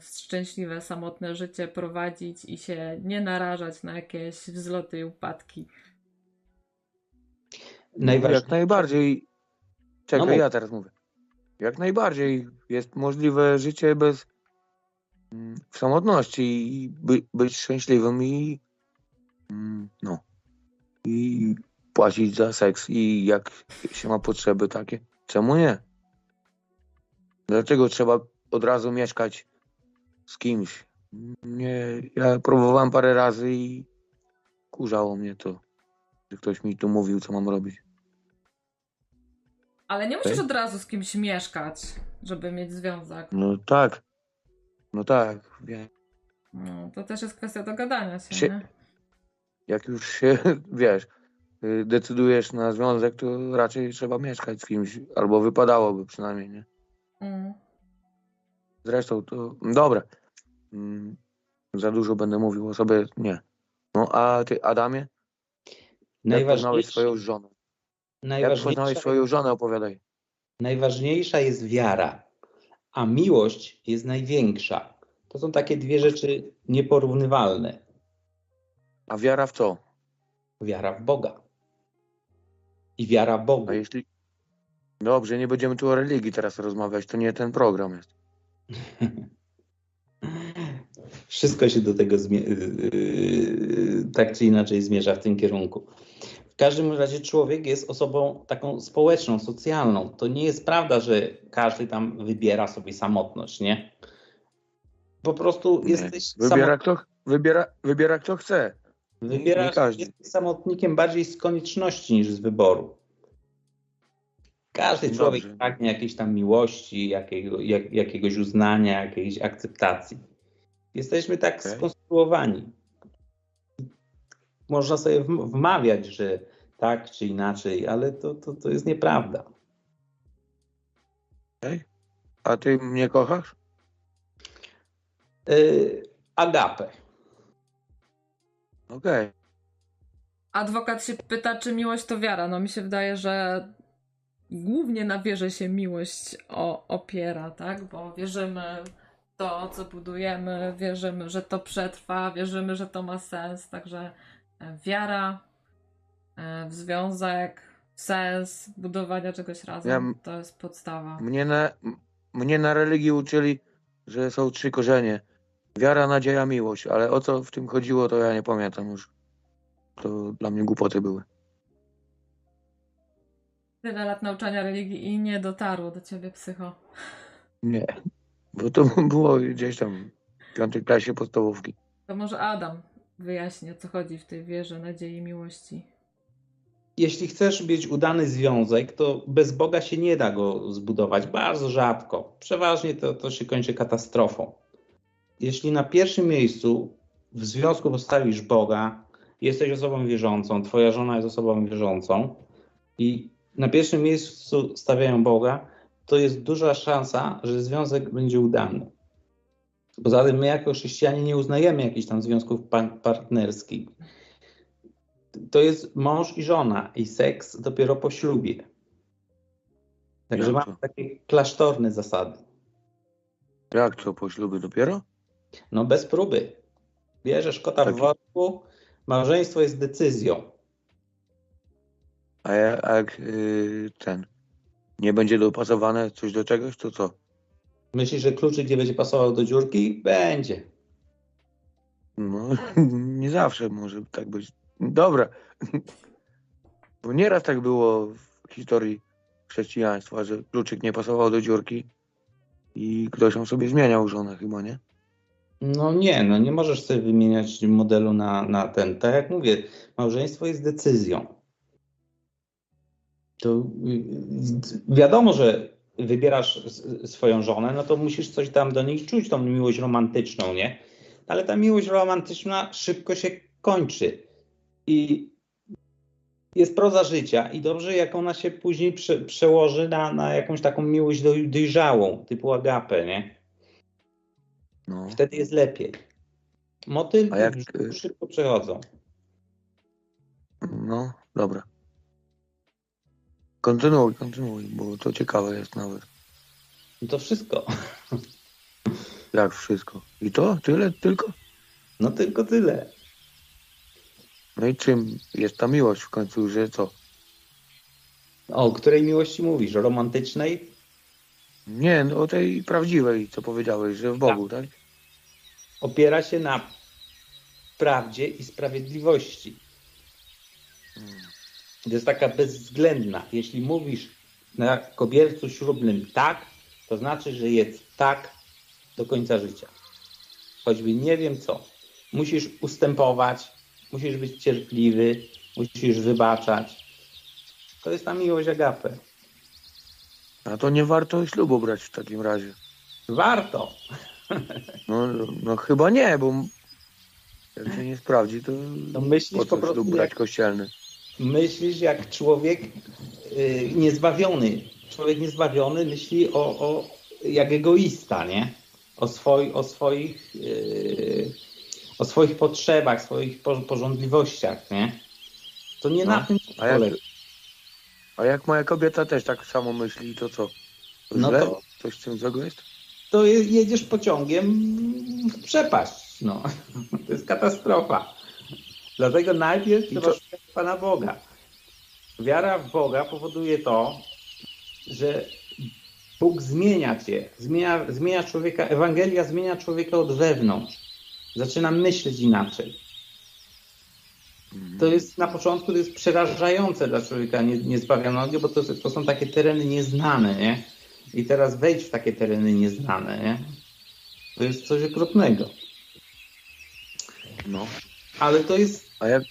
szczęśliwe, samotne życie prowadzić i się nie narażać na jakieś wzloty i upadki. Najważniejsze. Jak najbardziej. Czekaj, no ja teraz mówię. Jak najbardziej jest możliwe życie bez mm, w samotności i by, być szczęśliwym i mm, no i płacić za seks i jak się ma potrzeby takie, czemu nie? Dlaczego trzeba od razu mieszkać z kimś. Nie, ja próbowałem parę razy i kurzało mnie to, że ktoś mi tu mówił, co mam robić. Ale nie musisz od razu z kimś mieszkać, żeby mieć związek. No tak. No tak, wiem. No, to też jest kwestia dogadania się, się nie? Jak już się, wiesz, y, decydujesz na związek, to raczej trzeba mieszkać z kimś, albo wypadałoby przynajmniej, nie? Mm. Zresztą to, dobra, mm, za dużo będę mówił o sobie, nie. No a ty, Adamie? Jak poznałeś swoją żonę? Jak poznałeś swoją żonę, opowiadaj. Najważniejsza jest wiara, a miłość jest największa. To są takie dwie rzeczy nieporównywalne. A wiara w co? Wiara w Boga. I wiara Bogu. A jeśli... Dobrze, nie będziemy tu o religii teraz rozmawiać, to nie ten program jest. Wszystko się do tego yy, tak czy inaczej zmierza w tym kierunku. W każdym razie człowiek jest osobą taką społeczną, socjalną. To nie jest prawda, że każdy tam wybiera sobie samotność, nie? Po prostu Nie. jesteś Wybiera kto, wybiera, wybiera kto chce. Każdy. jesteś samotnikiem bardziej z konieczności niż z wyboru. Każdy Dobrze. człowiek pragnie jakiejś tam miłości, jakiego, jak, jakiegoś uznania, jakiejś akceptacji. Jesteśmy tak Okej. skonstruowani. Można sobie wm- wmawiać, że tak czy inaczej, ale to, to, to jest nieprawda. A ty mnie kochasz? Yy, agape. Okej. Adwokat się pyta, czy miłość to wiara. No mi się wydaje, że głównie na wierze się miłość o, opiera, tak? Bo wierzymy w to, co budujemy, wierzymy, że to przetrwa, wierzymy, że to ma sens. Także e, wiara e, w związek, w sens budowania czegoś razem, Ja to jest podstawa. Mnie na, mnie na religii uczyli, że są trzy korzenie. Wiara, nadzieja, miłość. Ale o co w tym chodziło, to ja nie pamiętam już. To dla mnie głupoty były. Tyle lat nauczania religii i nie dotarło do ciebie psycho. Nie. Bo to było gdzieś tam w piątej klasie podstawówki. To może Adam wyjaśni, o co chodzi w tej wierze, nadziei, miłości. Jeśli chcesz mieć udany związek, to bez Boga się nie da go zbudować. Bardzo rzadko. Przeważnie to, to się kończy katastrofą. Jeśli na pierwszym miejscu w związku postawisz Boga, jesteś osobą wierzącą, twoja żona jest osobą wierzącą i na pierwszym miejscu stawiają Boga, to jest duża szansa, że związek będzie udany. Poza tym my jako chrześcijanie nie uznajemy jakichś tam związków pa- partnerskich to jest mąż i żona i seks dopiero po ślubie. Także Jak mamy to? takie klasztorne zasady. Jak to po ślubie dopiero? No bez próby. Bierzesz kota w Taki- worku, małżeństwo jest decyzją. A ja- a jak yy, ten nie będzie dopasowane coś do czegoś, to co? Myślisz, że kluczyk nie będzie pasował do dziurki? Będzie. No, nie zawsze może tak być. Dobra. Bo nieraz tak było w historii chrześcijaństwa, że kluczyk nie pasował do dziurki i ktoś ją sobie zmieniał żonę chyba, nie? No nie, no nie możesz sobie wymieniać modelu na, na ten. Tak jak mówię, małżeństwo jest decyzją. To y, wiadomo, że wybierasz swoją żonę, no to musisz coś tam do niej czuć, tą miłość romantyczną, nie? Ale ta miłość romantyczna szybko się kończy. I jest proza życia i dobrze, jak ona się później prze, przełoży na, na jakąś taką miłość doj, dojrzałą, typu agapę, nie? No. Wtedy jest lepiej. Motylki A jak, y- szybko przechodzą. No, dobra. Kontynuuj, kontynuuj, bo to ciekawe jest nawet. No to wszystko. Jak wszystko. I to? Tyle tylko? No tylko tyle. No i czym jest ta miłość w końcu, że co? O której miłości mówisz? Romantycznej? Nie, no, o tej prawdziwej, co powiedziałeś, że w Bogu, tak? Opiera się na prawdzie i sprawiedliwości. To jest taka bezwzględna. Jeśli mówisz na kobiercu ślubnym tak, to znaczy, że jest tak do końca życia. Choćby nie wiem co. Musisz ustępować, musisz być cierpliwy, musisz wybaczać. To jest ta miłość agapę. A to nie warto ślubu brać w takim razie. Warto. No, no chyba nie, bo jak się nie sprawdzi, to To myślisz po po co prostu ślub brać kościelny? Myślisz jak człowiek y, niezbawiony. Człowiek niezbawiony myśli o, o jak egoista, nie? O, swoi, o, swoich, y, o swoich potrzebach, swoich po- porządliwościach, nie? To nie No, na tym a jak-. A jak moja kobieta też tak samo myśli, to co? No źle? to- Coś z tym złego jest? To je, jedziesz pociągiem w przepaść. No. To jest katastrofa. Dlatego najpierw I trzeba co- szukać Pana Boga. Wiara w Boga powoduje to, że Bóg zmienia cię, zmienia, zmienia człowieka, Ewangelia zmienia człowieka od wewnątrz. Zaczyna myśleć inaczej. To jest na początku to jest przerażające dla człowieka nie, niezbawionego, bo to, to są takie tereny nieznane, nie? I teraz wejdź w takie tereny nieznane, nie? To jest coś okropnego. No. Ale to jest. A jak...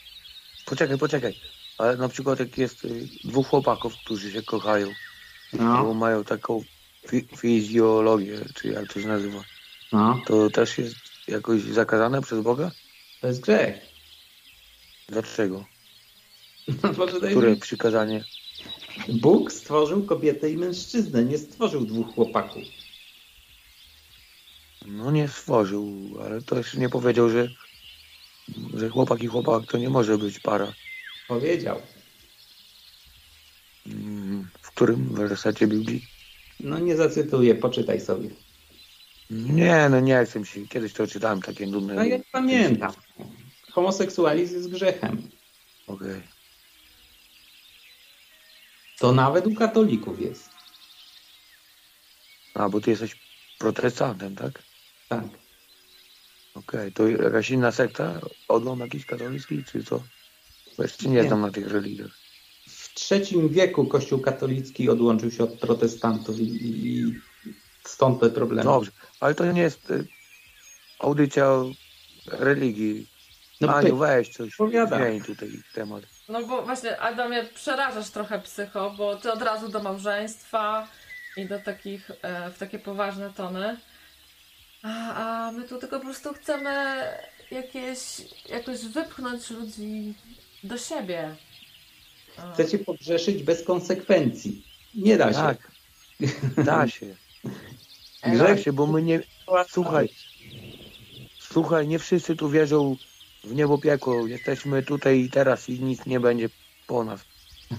Poczekaj, poczekaj. Ale na przykład jak jest y, dwóch chłopaków, którzy się kochają, No, mają taką fi fizjologię, czy jak to się nazywa, no, to też jest jakoś zakazane przez Boga? to jest grzech. Dlaczego? No, Które przykazanie? Bóg stworzył kobietę i mężczyznę, nie stworzył dwóch chłopaków. No nie stworzył, ale też nie powiedział, że, że chłopak i chłopak to nie może być para. Powiedział. Mm, W którym wersecie Biblii? No nie zacytuję, poczytaj sobie. Nie, no nie chcę się. Kiedyś to czytałem takie nudne. No ja pamiętam. Homoseksualizm jest grzechem. Okej. To nawet u katolików jest. A, bo ty jesteś protestantem, tak? Tak. Okej, to jakaś inna sekta? Odląd jakiś katolicki, czy co? Bo jeszcze nie Nie. znam na tych religiach. W III wieku Kościół katolicki odłączył się od protestantów i, i i stąd te problemy. Dobrze, ale to nie jest y, audycja o religii. No, Aniu, weź coś, zmień tutaj temat. No bo właśnie, Adamie, przerażasz trochę psycho, bo ty od razu do małżeństwa i do takich, e, w takie poważne tony. A, a my tu tylko po prostu chcemy jakieś, jakoś wypchnąć ludzi do siebie. A. Chcecie pogrzeszyć bez konsekwencji. Nie da się. Tak, da się. Da się, bo my nie... Słuchaj, słuchaj, nie wszyscy tu wierzą w niebo piekło. Jesteśmy tutaj i teraz i nic nie będzie po nas.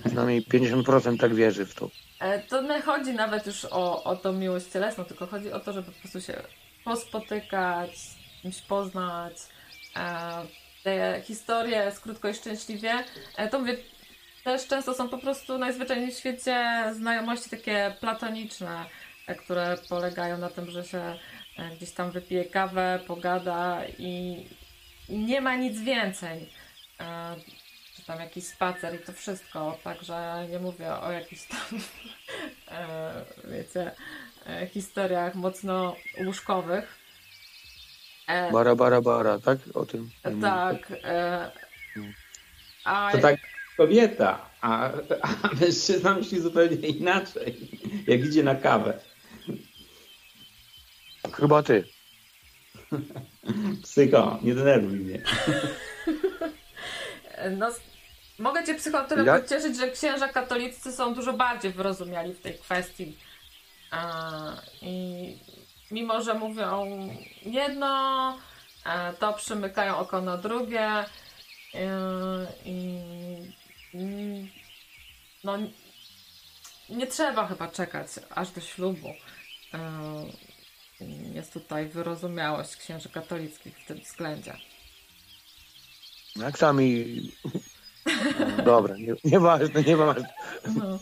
Przynajmniej 50% tak wierzy w to. E, To nie chodzi nawet już o, o tą miłość cielesną, tylko chodzi o to, żeby po prostu się pospotykać, kimś poznać. E, Te historie z krótko i szczęśliwie, e, to mówię, też często są po prostu najzwyczajniej w świecie znajomości takie platoniczne, e, które polegają na tym, że się gdzieś tam wypije kawę, pogada i nie ma nic więcej. Czy tam jakiś spacer i to wszystko. Także nie mówię o jakichś tam, wiecie, historiach mocno łóżkowych. E, Bara, bara, bara, tak? O tym. tak. E, a, To tak kobieta, a, a mężczyzna myśli zupełnie inaczej. Jak idzie na kawę. Chyba ty. Psycho, nie denerwuj mnie. No, mogę Cię psycho tyle Ja- pocieszyć, że księża katolicy są dużo bardziej wyrozumiali w tej kwestii. I mimo, że mówią jedno, e, to przymykają oko na drugie. e, I no, nie trzeba chyba czekać aż do ślubu. E, Jest tutaj wyrozumiałość księży katolickich w tym względzie. Jak sami... Dobra, nie, nieważne, nieważne. No.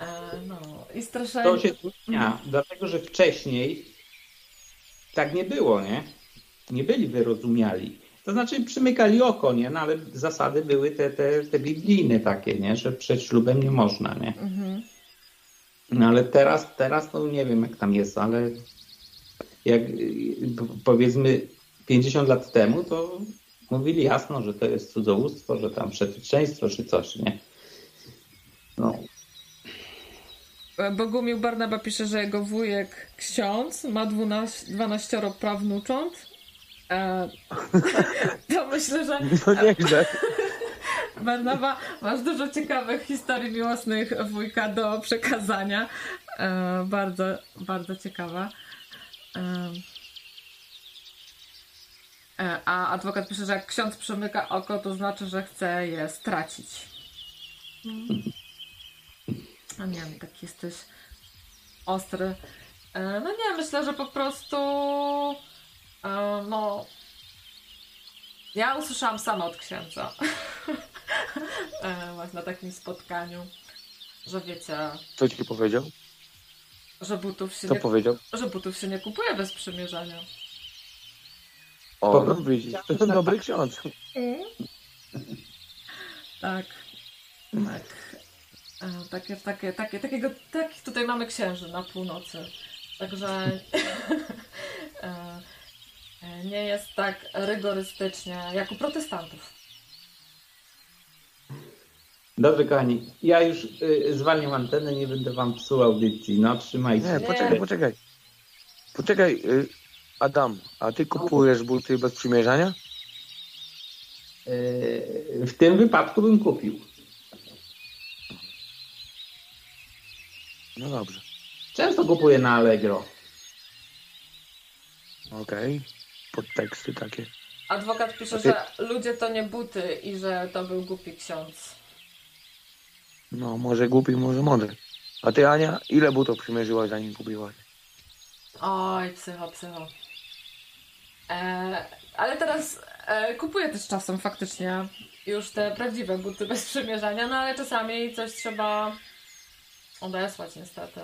E, no. I straszenie. To się zmienia, dlatego że wcześniej tak nie było, nie? Nie byli wyrozumiali. To znaczy przymykali oko, nie? No ale zasady były te, te, te biblijne takie, nie? Że przed ślubem nie można, nie? Mhm. No ale teraz, teraz to nie wiem jak tam jest, ale jak powiedzmy 50 lat temu, to mówili jasno, że to jest cudzołóstwo, że tam przetyczeństwo czy coś, nie? No, Bogumił Barnaba pisze, że jego wujek ksiądz ma 12, 12 prawnucząt. E, to myślę, że No nieźle. Barnaba, masz dużo ciekawych historii miłosnych wujka do przekazania. E, bardzo, bardzo ciekawa. E, e, a adwokat pisze, że jak ksiądz przemyka oko, to znaczy, że chce je stracić. Mm. A nie wiem, taki jesteś ostry. E, No nie, myślę, że po prostu e, no ja usłyszałam sama od księdza e, właśnie na takim spotkaniu, że wiecie, Co ci powiedział? że butów się Co nie, powiedział? że butów się nie kupuje bez przymierzenia. O, no widzisz, to jest dobry ksiądz. Tak. Tak. E, Takie, takie, takie, takiego, takich tutaj mamy księży na północy. Także e, e, nie jest tak rygorystycznie jak u protestantów. Dobrze, kochani, ja już y, zwalniam antenę, nie będę wam psuł audycji. No, trzymajcie Nie, poczekaj, poczekaj. Poczekaj, y, Adam, a ty kupujesz buty bez przymierzania? Y, w tym wypadku bym kupił. No dobrze, Często kupuję na Allegro. okej. Podteksty takie. Adwokat pisze, ty- że ludzie to nie buty i że to był głupi ksiądz. No, może głupi, może mądry. A ty, Ania, ile butów przymierzyłaś zanim kupiłaś? Oj, psycho, psycho. E, ale teraz e, kupuję też czasem faktycznie już te prawdziwe buty bez przymierzania, no ale czasami coś trzeba odesłać niestety.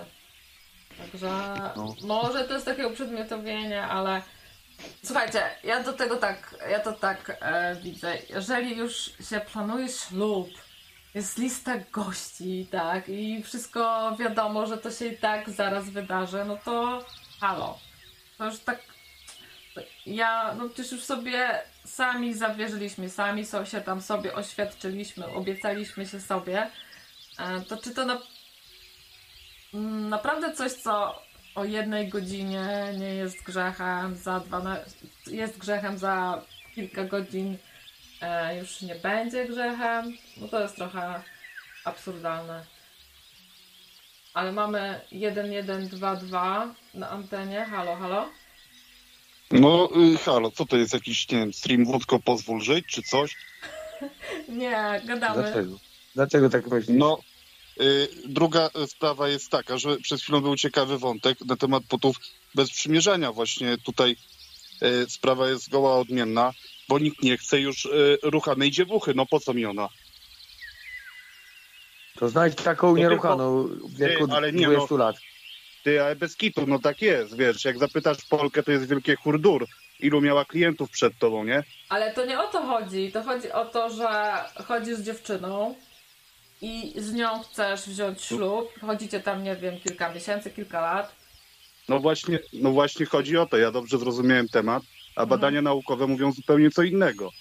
Także No. może to jest takie uprzedmiotowienie, ale słuchajcie, ja do tego tak, ja to tak e, widzę. Jeżeli już się planuje ślub, jest lista gości, tak, i wszystko wiadomo, że to się i tak zaraz wydarzy, no to halo. To już tak. Ja, no przecież już sobie sami zawierzyliśmy, sami so, się tam sobie oświadczyliśmy, obiecaliśmy się sobie. E, To czy to na, naprawdę coś, co o jednej godzinie nie jest grzechem, za 12, jest grzechem za kilka godzin e, już nie będzie grzechem? No to jest trochę absurdalne. Ale mamy 1122 na antenie. Halo, halo? No, y, halo, co to jest jakiś, nie wiem, stream wódko pozwól żyć, czy coś? Nie, gadamy. Dlaczego? Dlaczego tak myślisz? No, druga y, sprawa jest taka, że przed chwilą był ciekawy wątek na temat butów bez przymierzania. Właśnie tutaj y, sprawa jest zgoła odmienna, bo nikt nie chce już y, ruchanej dziewuchy. No po co mi ona? To znajdź taką To nieruchaną w wieku Ty, ale nie, 20 lat. Ty, ale bez kitu, no tak jest, wiesz, jak zapytasz Polkę, to jest wielkie hurdur. Ilu miała klientów przed tobą, nie? Ale to nie o to chodzi. To chodzi o to, że chodzisz z dziewczyną i z nią chcesz wziąć ślub. Chodzicie tam, nie wiem, kilka miesięcy, kilka lat. No właśnie, no właśnie chodzi o to. Ja dobrze zrozumiałem temat, a badania naukowe mówią zupełnie co innego.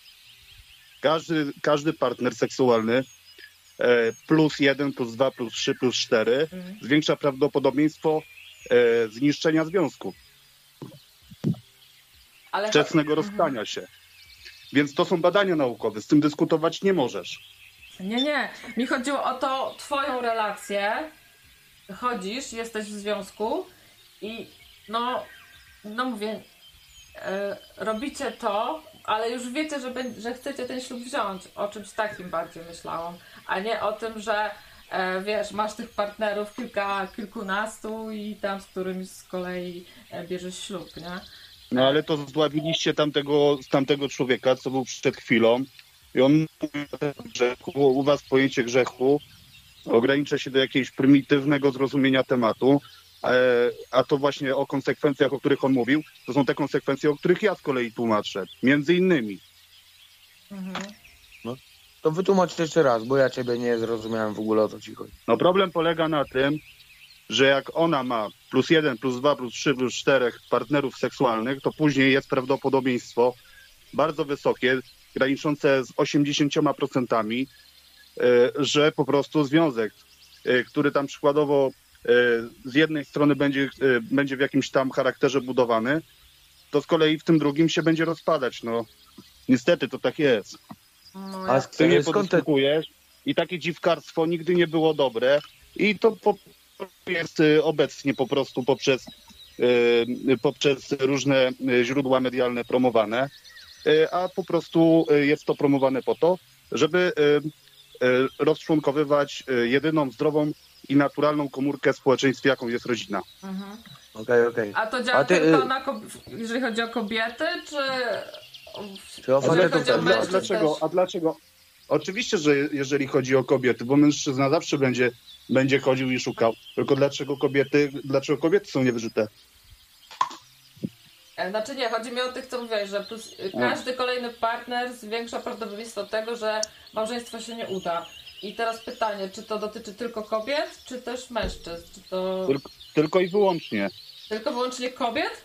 Każdy, każdy partner seksualny e, plus jeden, plus dwa, plus trzy, plus cztery Mhm. zwiększa prawdopodobieństwo e, zniszczenia związku, Ale wczesnego Mhm. rozstania się. Więc to są badania naukowe, z tym dyskutować nie możesz. Nie, nie. Mi chodziło o to, twoją relację. Chodzisz, jesteś w związku i no, no mówię, e, robicie to, ale już wiecie, że, że chcecie ten ślub wziąć. O czymś takim bardziej myślałam, a nie o tym, że e, wiesz, masz tych partnerów kilka, kilkunastu i tam z którymś z kolei e, bierzesz ślub, nie? No ale to zdławiliście tamtego, tamtego człowieka, co był przed chwilą i on mówi o tym grzechu. U was pojęcie grzechu ogranicza się do jakiegoś prymitywnego zrozumienia tematu, e, a to właśnie o konsekwencjach, o których on mówił, to są te konsekwencje, o których ja z kolei tłumaczę. Między innymi. Mhm. To wytłumacz jeszcze raz, bo ja ciebie nie zrozumiałem w ogóle o co ci chodzi. No problem polega na tym, że jak ona ma plus jeden, plus dwa, plus trzy, plus czterech partnerów seksualnych, to później jest prawdopodobieństwo bardzo wysokie, graniczące z 80%, e, że po prostu związek, e, który tam przykładowo e, z jednej strony będzie, będzie w jakimś tam charakterze budowany, to z kolei w tym drugim się będzie rozpadać. No, niestety to tak jest. No, A sk- Ty nie podyskutujesz i takie dziwkarstwo nigdy nie było dobre i to po, jest obecnie po prostu poprzez, poprzez różne źródła medialne promowane, a po prostu y, jest to promowane po to, żeby y, rozczłonkowywać jedyną zdrową i naturalną komórkę w społeczeństwie, jaką jest rodzina. mhm. Okej, okej. A to działa A ty, tylko y- na, jeżeli chodzi o kobiety, czy... Czy o Jeżeli chodzi o a, dlaczego, też. a dlaczego? Oczywiście, że jeżeli chodzi o kobiety, bo mężczyzna zawsze będzie, będzie chodził i szukał. Tylko dlaczego kobiety, dlaczego kobiety są niewyżyte? E, Znaczy nie, chodzi mi o tych, co mówiłeś, że plus, y, każdy kolejny partner zwiększa prawdopodobieństwo tego, że małżeństwo się nie uda. I teraz pytanie, czy to dotyczy tylko kobiet, czy też mężczyzn? Czy to Tylko- Tylko i wyłącznie. tylko wyłącznie kobiet?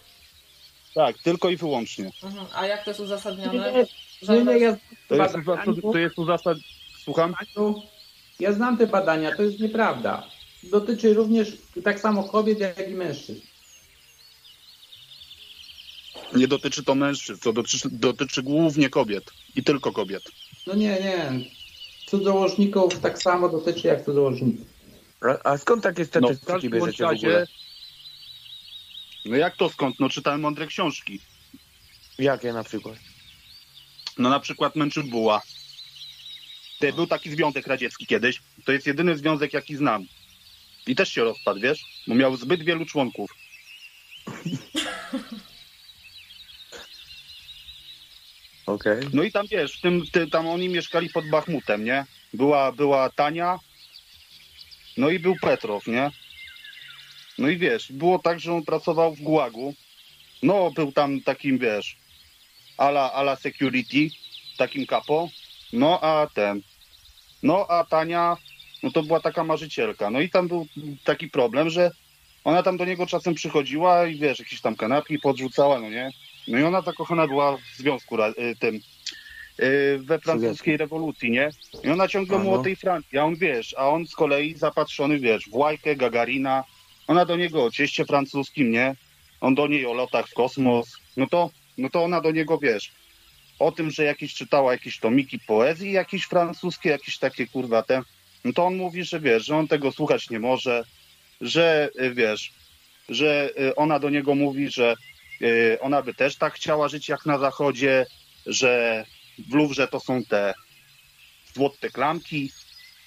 Tak, tylko i wyłącznie. Mhm. A jak to jest uzasadnione? Nie, nie, ja, To jest, uzasad... to jest uzasad... Słucham? Ja znam te badania, to jest nieprawda. Dotyczy również tak samo kobiet, jak i mężczyzn. Nie dotyczy to mężczyzn, to dotyczy, dotyczy głównie kobiet. I tylko kobiet. No nie, nie. Cudzołożników tak samo dotyczy jak cudzołożników. A, a skąd takie No, statystyki bądź bierzecie w ogóle? razie... No jak to skąd? No czytałem mądre książki. Jakie na przykład? No na przykład Męczybuła. Ty, Był taki związek radziecki kiedyś. To jest jedyny związek, jaki znam. I też się rozpadł, wiesz? Bo miał zbyt wielu członków. Okej. No i tam wiesz, w tym, ty, tam oni mieszkali pod Bachmutem, nie? Była, była Tania, no i był Petrow, nie? No i wiesz, było tak, że on pracował w Gułagu. No, był tam takim, wiesz, ala, ala security, takim kapo. No, a ten, no, a Tania, no to była taka marzycielka. No i tam był taki problem, że ona tam do niego czasem przychodziła i wiesz, jakieś tam kanapki podrzucała, no nie? No i ona zakochana była w związku y, tym y, we francuskiej rewolucji, nie? I ona ciągle mu o tej Francji, a on wiesz, a on z kolei zapatrzony, wiesz, w łajkę Gagarina, ona do niego o cieście francuskim, nie? On do niej o lotach w kosmos, no to, no to ona do niego, wiesz, o tym, że jakieś czytała jakieś tomiki poezji, jakieś francuskie, jakieś takie kurwa te, no to on mówi, że wiesz, że on tego słuchać nie może, że y, wiesz, że ona do niego mówi, że ona by też tak chciała żyć jak na zachodzie, że w Luwrze to są te złote klamki,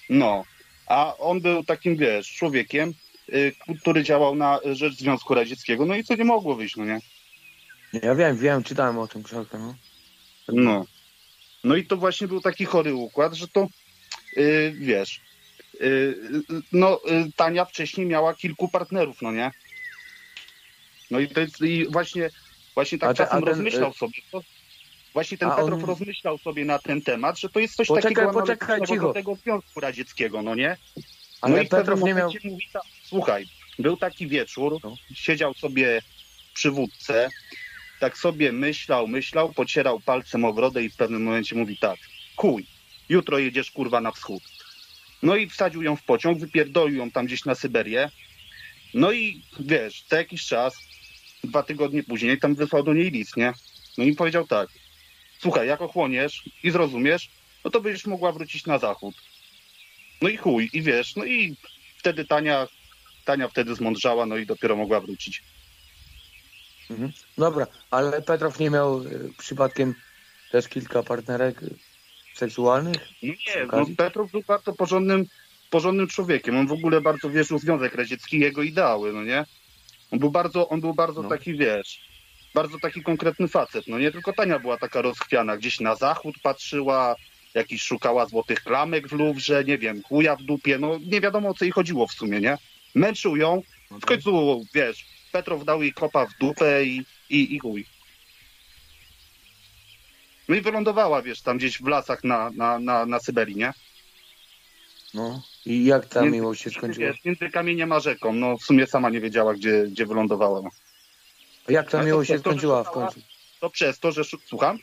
no, a on był takim, wiesz, człowiekiem, y, który działał na rzecz Związku Radzieckiego, no i co nie mogło wyjść, no nie? Ja wiem, wiem, czytałem o tym książkę, no. No. No i to właśnie był taki chory układ, że to yy, wiesz, yy, no yy, Tania wcześniej miała kilku partnerów, no nie? No i, to jest, i właśnie, właśnie tak A te- czasem a ten, rozmyślał y- sobie. To, właśnie ten Petrow on- rozmyślał sobie na ten temat, że to jest coś Poczekaj, takiego poczekaj, do tego Związku Radzieckiego, no nie? Ale no i w pewnym Petrow nie miał... mówi tak, słuchaj, był taki wieczór, No. siedział sobie przy wódce, tak sobie myślał, myślał, pocierał palcem o brodę i w pewnym momencie mówi tak, kuj, jutro jedziesz kurwa na wschód. No i wsadził ją w pociąg, wypierdolił ją tam gdzieś na Syberię. No i wiesz, za jakiś czas, dwa tygodnie później, tam wysłał do niej list, nie? No i powiedział tak, słuchaj, jak ochłoniesz i zrozumiesz, no to będziesz mogła wrócić na zachód. No i chuj, i wiesz, no i wtedy Tania, Tania wtedy zmądrzała, no i dopiero mogła wrócić. Mhm. Dobra, ale Petrow nie miał y, przypadkiem też kilka partnerek y, seksualnych? Nie, no? Petrow był bardzo porządnym, porządnym człowiekiem. On w ogóle bardzo wierzył w Związek Radziecki i jego ideały, no nie? On był bardzo, on był bardzo No. taki, wiesz, bardzo taki konkretny facet, no nie? Tylko Tania była taka rozchwiana, gdzieś na zachód patrzyła, jakiś szukała złotych klamek w Luwrze, nie wiem, chuja w dupie, no nie wiadomo o co jej chodziło w sumie, nie? Męczył ją, w końcu, wiesz, Petrow dał jej kopa w dupę i, i, i chuj. No i wylądowała, wiesz, tam gdzieś w lasach na, na, na, na Syberii, nie? No. I jak ta Między- miłość się skończyła? Między kamieniem a rzeką. No w sumie sama nie wiedziała, gdzie, gdzie wylądowała. No. Jak ta Ale miłość to- się to- to, skończyła w że- końcu? To przez to, że... Słucham?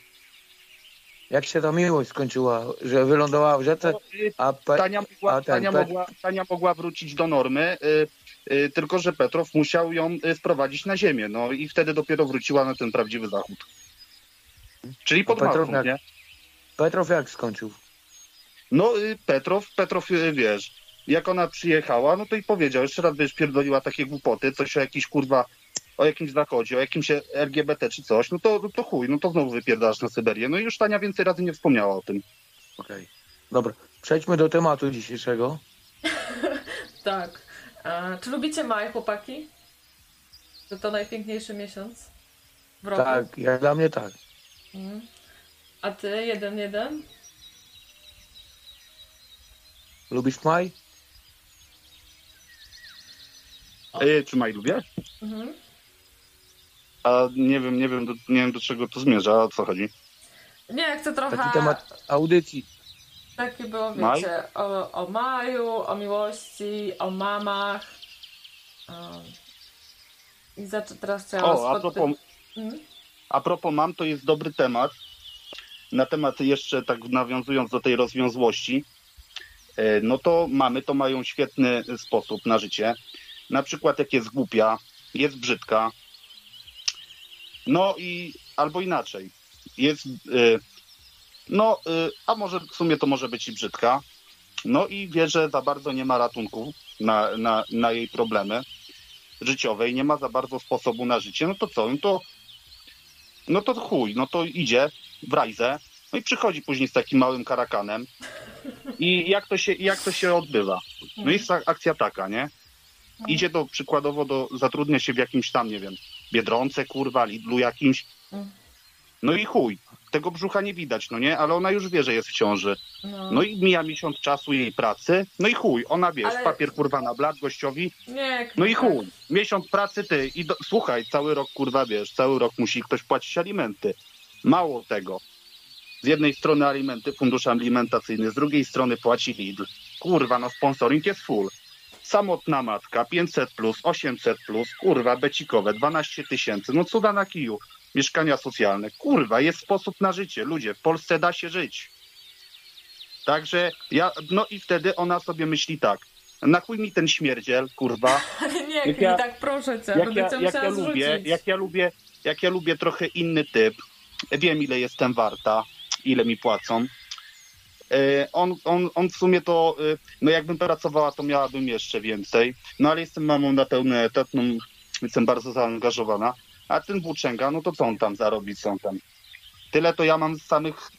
Jak się ta miłość skończyła? Że wylądowała w rzece, No, y, a, Pe... Tania, mogła, a ten Tania, Pet- mogła, Tania mogła wrócić do normy, y, y, tylko że Petrow musiał ją y, sprowadzić na ziemię. No i wtedy dopiero wróciła na ten prawdziwy zachód. Czyli pod Petrow Maltą, jak- nie? Petrow jak skończył? No y, Petrow, Petrow, y, wiesz, jak ona przyjechała, no to i powiedział, jeszcze raz wiesz, pierdoliła takie głupoty, coś o jakiś kurwa, o jakimś zachodzie, o jakimś LGBT czy coś, no to, no to chuj, no to znowu wypierdasz na Syberię. No i już Tania więcej razy nie wspomniała o tym. Okej. Dobra, przejdźmy do tematu dzisiejszego. Tak. A, czy lubicie maj, chłopaki? Że to najpiękniejszy miesiąc w roku? Tak, jak dla mnie tak. Mhm. A ty, jeden, jeden? Lubisz maj? Y, czy Maj lubię? Mhm. A nie wiem, nie wiem, do, nie wiem do czego to zmierza, o co chodzi. Nie, chcę trochę... Taki temat audycji. Takie było, Maj? wiecie, o, o maju, o miłości, o mamach. Um, I zaczę, teraz chciałam O, a propos, Mhm. a propos mam, to jest dobry temat. Na temat jeszcze tak nawiązując do tej rozwiązłości, e, no to mamy, to mają świetny sposób na życie. Na przykład jak jest głupia, jest brzydka, no i albo inaczej, jest, e, no, e, a może w sumie to może być i brzydka, no i wie, że za bardzo nie ma ratunku na, na, na jej problemy życiowe i nie ma za bardzo sposobu na życie, no to co? No to, no to chuj, no to idzie w rajzę, no i przychodzi później z takim małym karakanem i jak to się, jak to się odbywa? No jest akcja taka, nie? Idzie do, przykładowo do, zatrudnia się w jakimś tam, nie wiem, Biedronce, kurwa, Lidlu jakimś, no i chuj, tego brzucha nie widać, no nie? Ale ona już wie, że jest w ciąży. No. No i mija miesiąc czasu jej pracy, no i chuj, ona wiesz, Ale- papier kurwa na blat gościowi, Nie, no i chuj, miesiąc pracy ty i do, słuchaj, cały rok kurwa wiesz, cały rok musi ktoś płacić alimenty. Mało tego. Z jednej strony alimenty, fundusz alimentacyjny, z drugiej strony płaci Lidl. Kurwa, no sponsoring jest full. Samotna matka, 500 plus, 800 plus, kurwa, becikowe, 12 tysięcy, no cuda na kiju. Mieszkania socjalne, kurwa, jest sposób na życie, ludzie, w Polsce da się żyć. Także ja, no i wtedy ona sobie myśli tak, na chuj mi ten śmierdziel, kurwa, Ale nie, Jak ja- tak proszę cię, jak będę ja, jak ja lubię, jak ja lubię, jak ja lubię trochę inny typ, wiem ile jestem warta, ile mi płacą. E, On, on, on w sumie to, e, no jakbym pracowała, to miałabym jeszcze więcej. No ale jestem mamą na pełny etat, no, jestem bardzo zaangażowana. A ten włóczęga, no to co on tam zarobi, co on tam? Tyle to ja mam z samych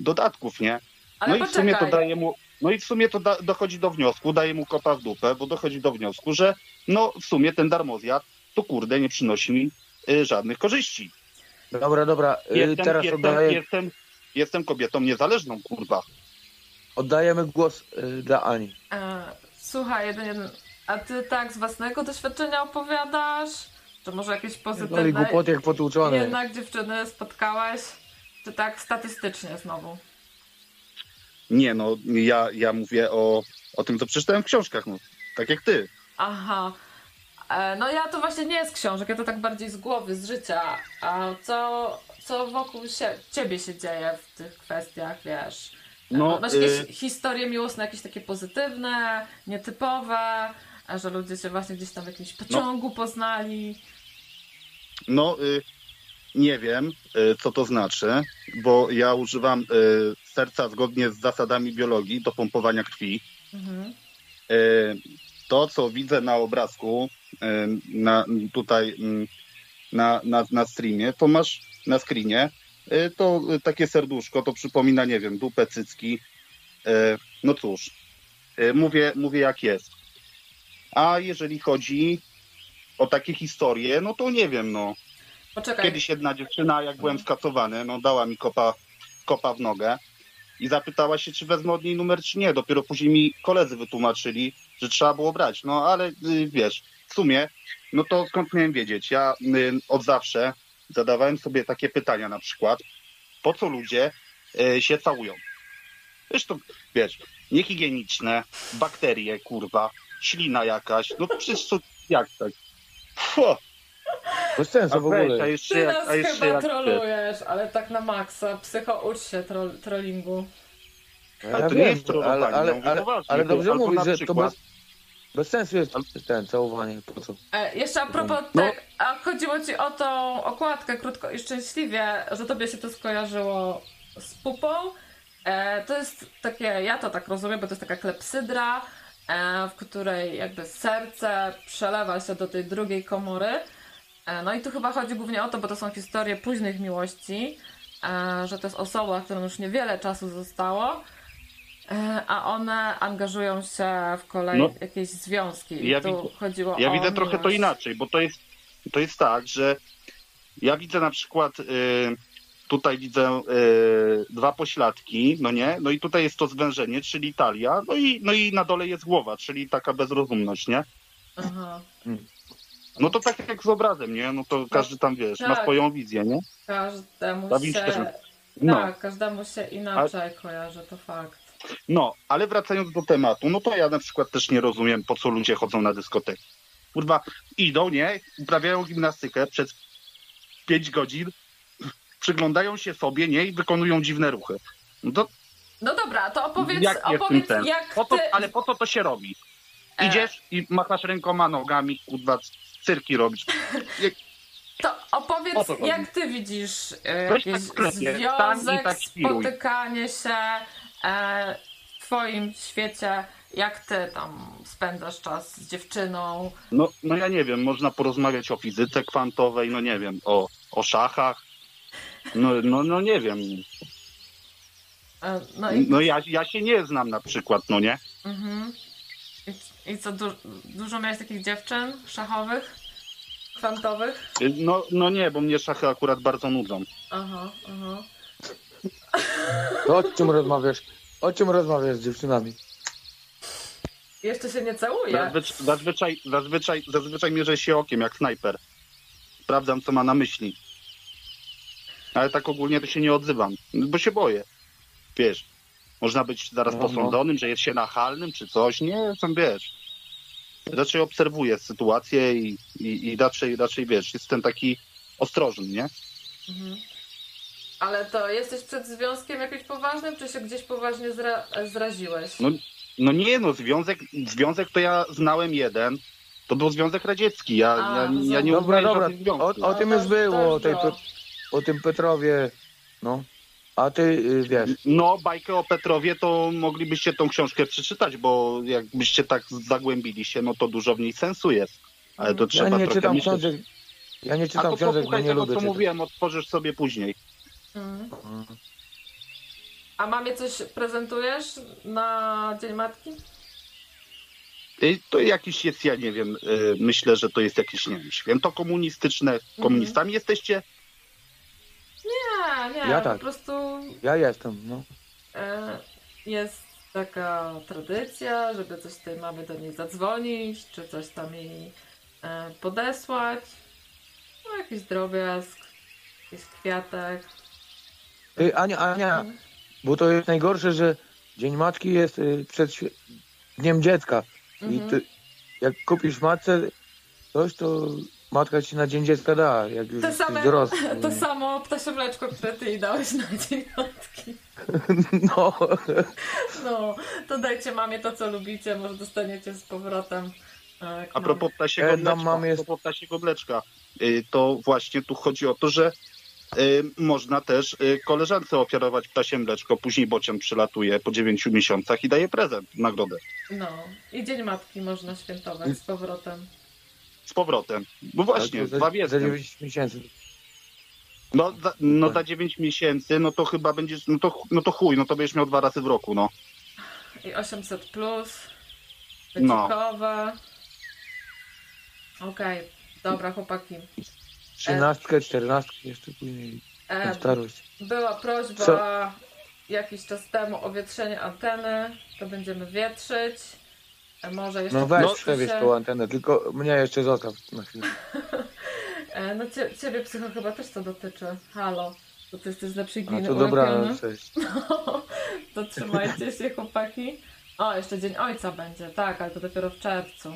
dodatków, nie? Ale no i w sumie to daje mu, no i w sumie to da, dochodzi do wniosku, daje mu kota w dupę, bo dochodzi do wniosku, że no w sumie ten darmozjad to kurde nie przynosi mi y, żadnych korzyści. Dobra, dobra, Jestem, teraz jestem, oddaję, jestem, jestem kobietą niezależną, kurwa. oddajemy głos y, dla Ani. E, słuchaj, jeden, jeden, a ty tak z własnego doświadczenia opowiadasz? Czy może jakieś No i pozytywne głupoty jak potłuczone. jednak dziewczyny spotkałeś? Czy tak statystycznie znowu? Nie no, ja, ja mówię o, o tym, co przeczytałem w książkach, no. Tak jak ty. Aha. E, No ja to właśnie nie z książek, ja to tak bardziej z głowy, z życia. A co, co wokół się, ciebie się dzieje w tych kwestiach, wiesz? No, Masz jakieś y- historie miłosne, jakieś takie pozytywne, nietypowe, a że ludzie się właśnie gdzieś tam w jakimś pociągu poznali. No, y, nie wiem, y, co to znaczy, bo ja używam y, serca zgodnie z zasadami biologii do pompowania krwi. Mhm. Y, to, co widzę na obrazku, y, na, tutaj mm, na, na, na streamie, to masz na screenie, y, to y, takie serduszko, to przypomina, nie wiem, dupę, cycki. Y, No cóż, mówię, mówię jak jest. A jeżeli chodzi o takie historie, no to nie wiem, no. Poczekaj. Kiedyś jedna dziewczyna, jak byłem skasowany, no dała mi kopa, kopa w nogę i zapytała się, czy wezmę od niej numer, czy nie. Dopiero później mi koledzy wytłumaczyli, że trzeba było brać. No ale wiesz, w sumie, no to skąd miałem wiedzieć? Ja od zawsze zadawałem sobie takie pytania na przykład, po co ludzie y, się całują? Zresztą, wiesz, niehigieniczne, bakterie, kurwa, ślina jakaś, no przecież to jak tak? Fu, Bez sensu a w weź, ogóle. a jeszcze Ty jak, nas a jeszcze chyba jak trolujesz, ale tak na maksa. Psycho, ucz się troll, trollingu. Ale Ja to nie wiem, jest trollowanie, ale, ale, mówię ale, poważnie, ale bo dobrze mówisz, że to przykład- bez, bez sensu jest ten całowanie. Po co? E, jeszcze a propos No. tak, a chodziło ci o tą okładkę krótko i szczęśliwie, że tobie się to skojarzyło z pupą. E, to jest takie, ja to tak rozumiem, bo to jest taka klepsydra, e, w której jakby serce przelewa się do tej drugiej komory. E, no i tu chyba chodzi głównie o to, bo to są historie późnych miłości, e, że to jest osoba, którą już niewiele czasu zostało. e, A one angażują się w kolej No. jakieś związki. I Ja tu widzę- chodziło Ja widzę trochę to inaczej, bo to jest, to jest tak, że ja widzę na przykład y, tutaj widzę y, dwa pośladki, no nie? No i tutaj jest to zwężenie, czyli talia, no i, no i na dole jest głowa, czyli taka bezrozumność, nie? Aha. No to tak jak z obrazem, nie? No to każdy tam, wiesz, ma tak. swoją wizję, nie? Każdemu Vinci też się. ma- No. Tak, każdemu się inaczej kojarzy, to fakt. No, ale wracając do tematu, no to ja na przykład też nie rozumiem, po co ludzie chodzą na dyskoteki. Kurwa, idą, nie? Uprawiają gimnastykę przez 5 godzin przyglądają się sobie, nie, i wykonują dziwne ruchy. No to No dobra, to opowiedz, jak opowiedz jak Po to, ty... ale po co to się robi? E. Idziesz i machasz rękoma, nogami, kurwa, cyrki robić. To opowiedz, chodzi? jak ty widzisz e, jakiś tak i związek, tak spotykanie się e, w twoim świecie, jak ty tam spędzasz czas z dziewczyną? No, no ja nie wiem, można porozmawiać o fizyce kwantowej, no nie wiem, o, o szachach. No, no, no nie wiem. E, no i, No ja, ja się nie znam na przykład, no nie? mhm. I, i co, du, dużo miałeś takich dziewczyn szachowych, kwantowych? No, no nie, bo mnie szachy akurat bardzo nudzą. Aha, aha. To o czym rozmawiasz? O czym rozmawiasz z dziewczynami? Jeszcze się nie całuje. Zazwyczaj, zazwyczaj, zazwyczaj, zazwyczaj mierzę się okiem jak snajper. Sprawdzam, co ma na myśli. Ale tak ogólnie to się nie odzywam, bo się boję. Wiesz, można być zaraz No, no. posądzonym, że jest się nachalnym czy coś. Nie, tam wiesz. Raczej obserwuję sytuację i, i, i raczej, raczej wiesz, jestem taki ostrożny, nie? Mhm. Ale to jesteś przed związkiem jakimś poważnym, czy się gdzieś poważnie zra zraziłeś? No, no nie no, związek, związek to ja znałem jeden. To był Związek Radziecki. Ja, A, ja, to ja nie Dobra, dobra. O, o tym No już to- było, to o, tej, było. o tym Petrowie. No. A ty y, wiesz, No, bajkę o Petrowie to moglibyście tą książkę przeczytać, bo jakbyście tak zagłębili się, no to dużo w niej sensu jest. Ale to Ja trzeba ja nie trochę czytam myśleć. książek. Ja nie A czytam to książek, bo nie tego, lubię co czytać. mówiłem, otworzysz sobie później. Mhm. A mamie coś prezentujesz na Dzień Matki? Y, To jakiś jest, ja nie wiem, y, myślę, że to jest jakieś, nie wiem, święto komunistyczne. Komunistami jesteście? Nie, nie, Ja po tak. prostu Ja jestem, no. e, jest taka tradycja, żeby coś tej mamy do niej zadzwonić, czy coś tam jej e, podesłać. No, jakiś drobiazg, jakiś kwiatek. Ty, Ania, Ania, Mhm. Bo to jest najgorsze, że Dzień Matki jest y, przed Dniem Dziecka. I Mhm. ty, jak kupisz matce coś, to matka ci na Dzień Dziecka da, jak już Te jesteś same- dorosły. To samo ptasie mleczko, które ty jej dałeś na Dzień Matki. No. No, to dajcie mamie to, co lubicie, może dostaniecie z powrotem. e, k A propos ptasiego E, mleczka, jest- a propos ptasiego mleczka, y, to właśnie tu chodzi o to, że można też y, koleżance ofiarować ptasie mleczko, później bocian przylatuje po dziewięciu miesiącach i daje prezent, nagrodę. No, i Dzień Matki można świętować z powrotem. Z powrotem. Bo właśnie, to dwa za, za wiedzą. 9 miesięcy. No, za, no za 9 miesięcy, no to chyba będziesz, no to, no to chuj, no to będziesz miał dwa razy w roku, no. I 800 plus, No. wycikowe. Okej, dobra chłopaki. Trzynastkę, czternastkę jeszcze później. E, starość. była prośba Co? jakiś czas temu o wietrzenie anteny, to będziemy wietrzyć. E, może jeszcze No weź No, przewieź się- tą antenę, tylko mnie jeszcze zostaw na chwilę. E, no cie, ciebie psycho chyba też to dotyczy. Halo, bo ty jesteś z lepszej A gliny to dobra, cześć. No, to trzymajcie się chłopaki. O, jeszcze Dzień Ojca będzie, tak, ale to dopiero w czerwcu.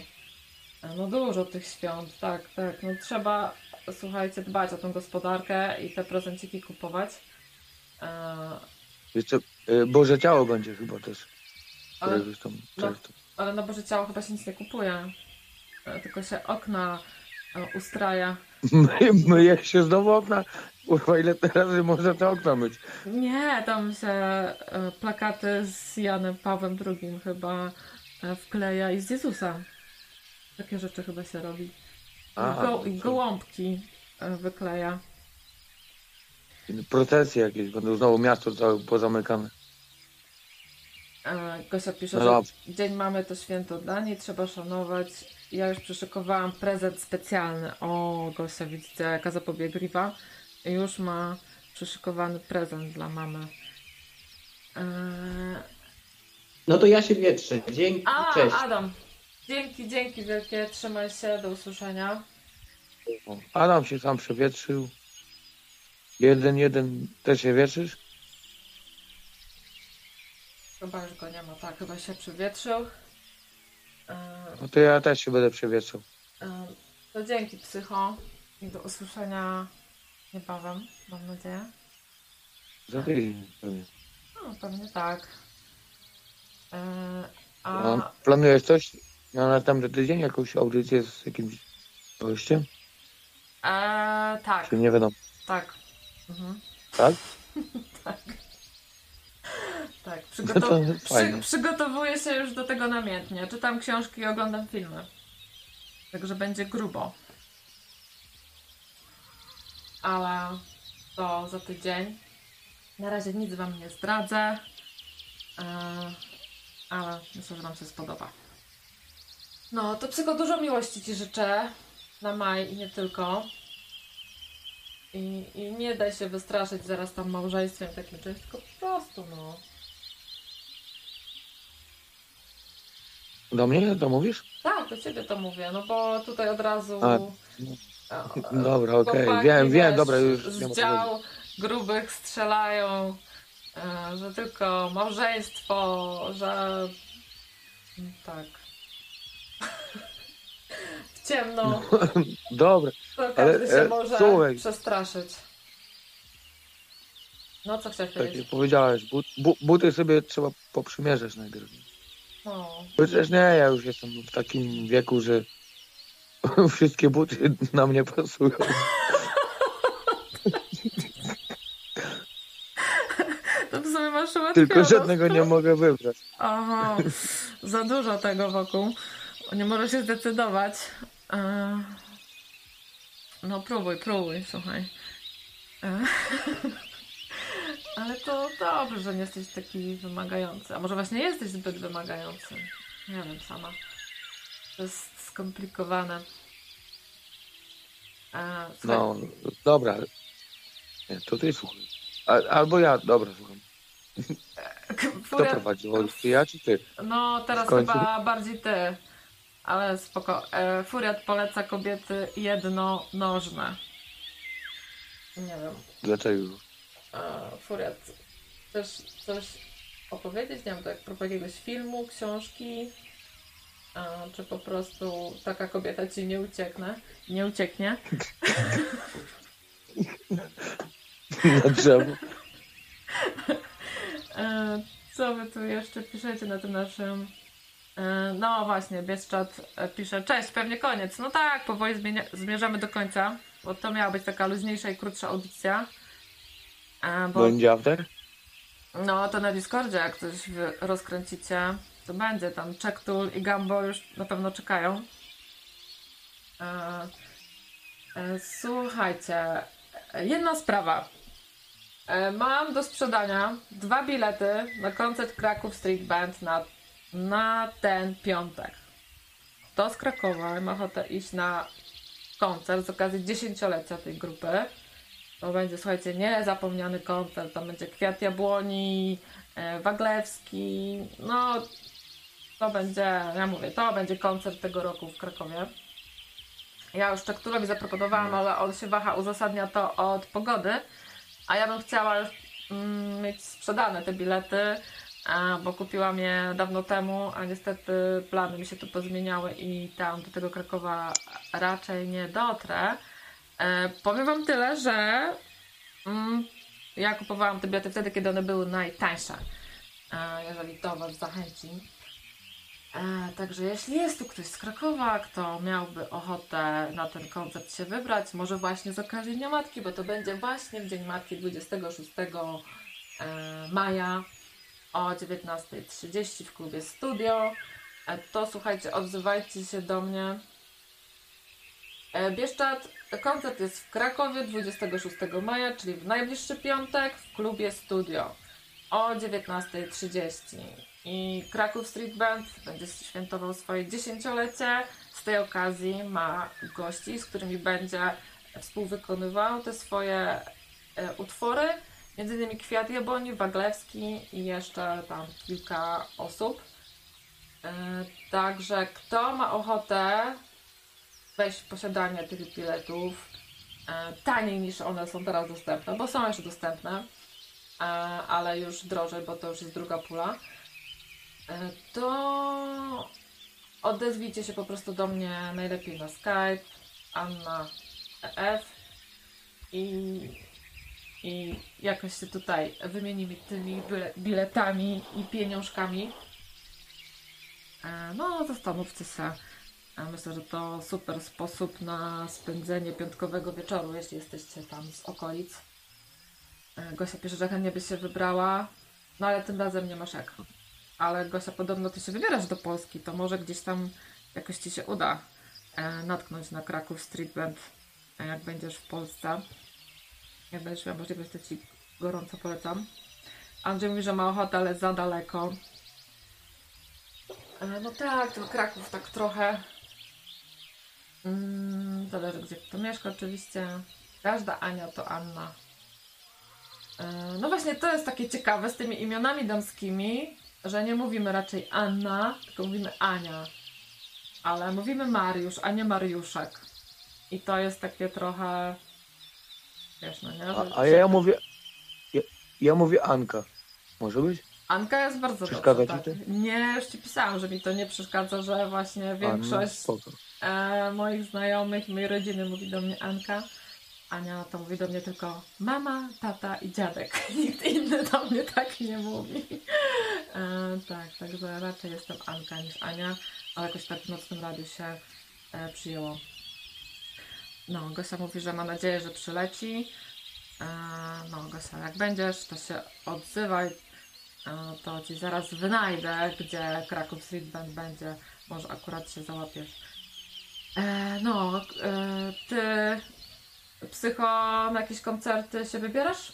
E, No dużo tych świąt, tak, tak. No trzeba, słuchajcie, dbać o tą gospodarkę i te prezenciki kupować. E, Jeszcze y, Boże Ciało będzie chyba też. ale, tam no. ale na Boże Ciało chyba się nic nie kupuje. E, Tylko się okna e, ustraja. My, myje się znowu okna. Kurwa, ile razy można te okna myć? Nie, tam się e, plakaty z Janem Pawłem II chyba e, wkleja i z Jezusa. Takie rzeczy chyba się robi. I, A, go, i co? gołąbki e, wykleja. Procesje jakieś, będą znowu miasto całe pozamykane. E, Gosia pisze, No że dobrze. Dzień Mamy to święto dla niej, trzeba szanować. Ja już przyszykowałam prezent specjalny. O, Gosia, widzicie, jaka zapobiegliwa. Już ma przyszykowany prezent dla mamy. E, No to ja się wietrzę. Dzięki, A, cześć. Adam, dzięki, dzięki wielkie, trzymaj się, do usłyszenia. Adam się sam przewietrzył. Jeden, jeden też się wietrzysz? Chyba już go nie ma, tak, chyba się przywietrzył. E, No to ja też się będę przewietrzał. e, To dzięki, psycho, i do usłyszenia niebawem, mam nadzieję. Za tydzień pewnie. No, pewnie tak. E, a No, planujesz coś na następny tydzień? Jakąś audycję z jakimś gościem? e, tak, Czy nie wiadomo? tak. Mhm. Tak? tak. Tak, No to przygotow- fajnie. przy, przygotowuję się już do tego namiętnie. Czytam książki i oglądam filmy. Także będzie grubo. Ale to za tydzień. Na razie nic wam nie zdradzę. E, ale myślę, że wam się spodoba. No, to psycho dużo miłości ci życzę. Na maj i nie tylko. I, I nie daj się wystraszyć zaraz tam małżeństwem takim czymś, tylko po prostu, no. Do mnie to mówisz? Tak, do ciebie to mówię, no bo tutaj od razu. A, e, Dobra, okej. chłopaki, Wiem, wiem, wiesz, dobra, już wiem Z dział grubych strzelają, e, że tylko małżeństwo, że. Tak. W ciemno. Dobra, To Ale, każdy się e, może słuchaj. przestraszyć. No co chciałeś tak jak powiedzieć? powiedziałeś, but, bu, buty sobie trzeba poprzymierzać najpierw. No. Chociaż nie, ja już jestem w takim wieku, że wszystkie buty na mnie pasują. To w sumie masz. Tylko żadnego nie mogę wybrać. Aha, za dużo tego wokół. Nie może się zdecydować. E, No próbuj, próbuj, słuchaj. E, Ale to dobrze, że nie jesteś taki wymagający. A może właśnie jesteś zbyt wymagający. Nie wiem sama. To jest skomplikowane. E, No, dobra. Nie, to ty słuchaj. Albo ja, dobra, słucham. Kto prowadził? Ja czy ty? No, teraz chyba bardziej ty. Ale spoko. E, Furiat poleca kobiety jednonożne. Nie wiem. Dlaczego? E, Furiat, chcesz coś opowiedzieć? Nie wiem, tak propos jakiegoś filmu, książki? E, czy po prostu taka kobieta ci nie ucieknie? Nie ucieknie? Na drzewo. E, Co wy tu jeszcze piszecie na tym naszym... E, No właśnie, Bieszczat e, pisze, cześć, pewnie koniec. No tak, powoli zmienia- zmierzamy do końca, bo to miała być taka luźniejsza i krótsza audycja. E, Bo, Będzie after? no to na Discordzie, jak coś wy rozkręcicie, to będzie tam Czektul i Gambo już na pewno czekają. Słuchajcie, jedna sprawa. Mam do sprzedania dwa bilety na koncert Kraków Street Band na, na ten piątek. Kto z Krakowa ma ochotę iść na koncert z okazji dziesięciolecia tej grupy? To będzie, słuchajcie, niezapomniany koncert. To będzie Kwiat Jabłoni, e, Waglewski. No, to będzie, ja mówię, to będzie koncert tego roku w Krakowie. Ja już Czektulowi zaproponowałam, ale on się waha, uzasadnia to od pogody. A ja bym chciała już mm, mieć sprzedane te bilety, bo kupiłam je dawno temu, a niestety plany mi się tu pozmieniały i tam do tego Krakowa raczej nie dotrę. E, powiem Wam tyle, że mm, ja kupowałam te bilety wtedy, kiedy one były najtańsze. E, jeżeli to Was zachęci. E, także jeśli jest tu ktoś z Krakowa, kto miałby ochotę na ten koncert się wybrać, może właśnie z okazji Dnia Matki, bo to będzie właśnie w Dzień Matki 26 e, maja o 19.30 w klubie Studio. E, to słuchajcie, odzywajcie się do mnie. E, Bieszczad, koncert jest w Krakowie 26 maja, czyli w najbliższy piątek w klubie Studio o 19.30. I Kraków Street Band będzie świętował swoje dziesięciolecie. Z tej okazji ma gości, z którymi będzie współwykonywał te swoje e, utwory. Między innymi Kwiat Jabłoni, Waglewski i jeszcze tam kilka osób. E, Także kto ma ochotę wejść w posiadanie tych biletów e, taniej niż one są teraz dostępne, bo są jeszcze dostępne, e, ale już drożej, bo to już jest druga pula, to odezwijcie się po prostu do mnie najlepiej na Skype, Anna F. i, i jakoś się tutaj wymienimy tymi biletami i pieniążkami. E, No, zastanówcie się. E, Myślę, że to super sposób na spędzenie piątkowego wieczoru, jeśli jesteście tam z okolic. E, Gosia pisze, że chętnie by się wybrała, no ale tym razem nie masz jak. Ale Gosia, podobno ty się wybierasz do Polski, to może gdzieś tam jakoś ci się uda natknąć na Kraków Street Band, jak będziesz w Polsce. Jak będziesz miał możliwość, to ci gorąco polecam. Andrzej mówi, że ma ochotę, ale za daleko. E, No tak, ten Kraków tak trochę. Mm, zależy gdzie kto mieszka oczywiście. Każda Ania to Anna. E, No właśnie to jest takie ciekawe z tymi imionami damskimi, że nie mówimy raczej Anna, tylko mówimy Ania. Ale mówimy Mariusz, a nie Mariuszek. I to jest takie trochę... Wiesz, no nie? A, a ja mówię, ja, ja mówię Anka. Może być? Anka jest bardzo Przeszkadza dobrze, ci tak. Nie, już ci pisałam, że mi to nie przeszkadza, że właśnie A, no, większość e, moich znajomych i mojej rodziny mówi do mnie Anka. Ania to mówi do mnie tylko mama, tata i dziadek. Nikt inny do mnie tak nie mówi. E, tak, także raczej jestem Anka niż Ania, ale jakoś tak w nocnym radiu się e, przyjęło. No, Gosia mówi, że ma nadzieję, że przyleci. E, no, Gosia, jak będziesz, to się odzywaj. E, to ci zaraz wynajdę, gdzie Kraków Street Band będzie. Może akurat się załapiesz. E, no, ty psycho na jakieś koncerty się wybierasz?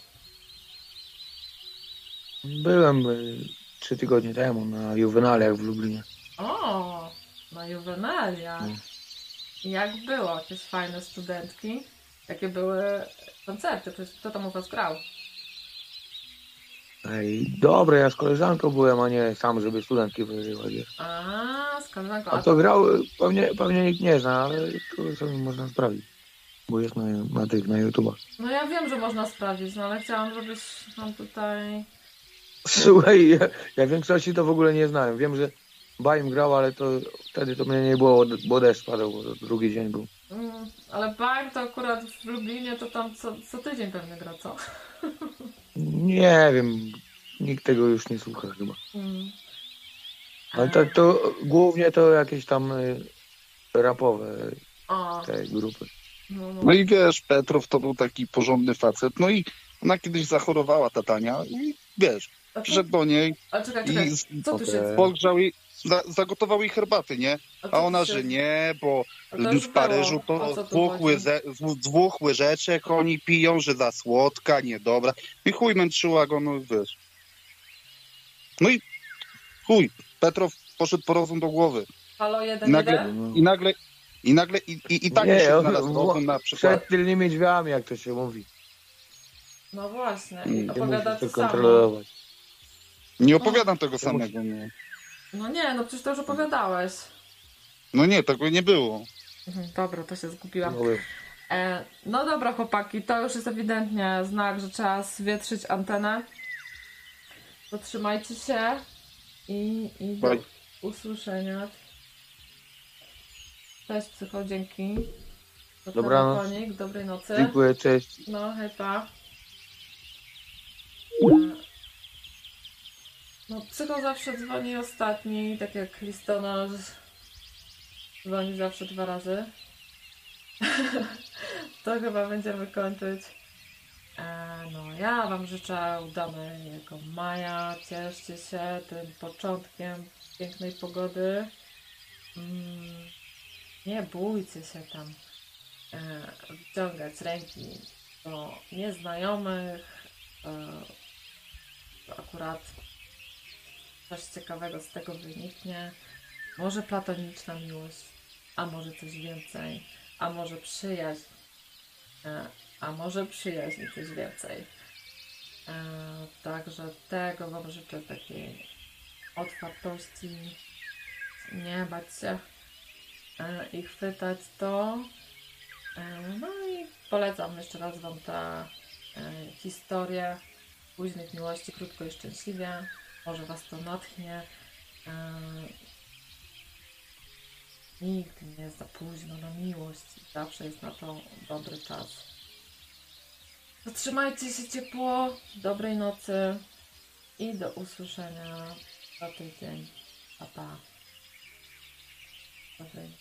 Byłem trzy tygodnie temu na juwenaliach w Lublinie. O, na juwenalia. Mm. Jak było? Jakieś fajne studentki? Jakie były koncerty? Przecież Kto tam u was grał? Ej, dobre, ja z koleżanką byłem, a nie sam, żeby studentki wyżywać. A, z koleżanką. A to grał, pewnie, pewnie nikt nie zna, ale to sobie można sprawdzić. Bo jest na, na tych, na YouTubach. No ja wiem, że można sprawdzić, no ale chciałam, żebyś nam tutaj... Słuchaj, ja, ja większości to w ogóle nie znałem. Wiem, że Baim grał, ale to wtedy to mnie nie było, bo deszcz padał, bo drugi dzień był. Mm, ale Bajm to akurat w Lublinie to tam co, co tydzień pewnie gra, co? Nie wiem, nikt tego już nie słucha chyba. Mm. Ale tak to głównie to jakieś tam y, rapowe O, te grupy. no, no. No i wiesz, Petrow to był taki porządny facet. No i ona kiedyś zachorowała, ta Tania, i wiesz, przyszedł do niej a czekaj, czekaj, i co tu się... Pogrzał jej, za, zagotował jej herbaty, nie? A ona, że nie, bo w Paryżu to dwóch, łyze, z dwóch łyżeczek oni piją, że za słodka, niedobra. I chuj męczyła go, no wiesz. No i chuj, Petrow poszedł po rozum do głowy. Halo, jeden, Nagle- jeden? I nagle, i nagle, i, i, i tak Nie, się znalazł rozum na przykład. Przed tylnymi drzwiami, jak to się mówi. No właśnie, i opowiada to samo. Nie opowiadam tego samego, nie. No nie, no przecież to już opowiadałeś. No nie, tego nie było. Mhm, Dobra, to się zgubiłam. No, E, no dobra, chłopaki, to już jest ewidentnie znak, że trzeba zwietrzyć antenę. Zatrzymajcie się i, i do Bye. usłyszenia. Cześć, psycho, dzięki. Za Dobranoc. telefonik, dobrej nocy. Dziękuję, cześć. No, hej, pa. E, No, psycho zawsze dzwoni ostatni, tak jak listonosz dzwoni zawsze dwa razy. to chyba będziemy kończyć. E, no, ja Wam życzę udanego maja. Cieszcie się tym początkiem pięknej pogody. Mm, nie bójcie się tam e, wyciągać ręki do nieznajomych. E, akurat coś ciekawego z tego wyniknie. Może platoniczna miłość, a może coś więcej, a może przyjaźń, e, a może przyjaźń i coś więcej. E, Także tego Wam życzę takiej otwartości, nie bać się e, i chwytać to. No i polecam jeszcze raz Wam tę historię późnych miłości, krótko i szczęśliwie może Was to natchnie. E, Nigdy nie jest za późno na miłość. Zawsze jest na to dobry czas. Zatrzymajcie się ciepło, dobrej nocy i do usłyszenia za tydzień. Pa, pa. Dobrej.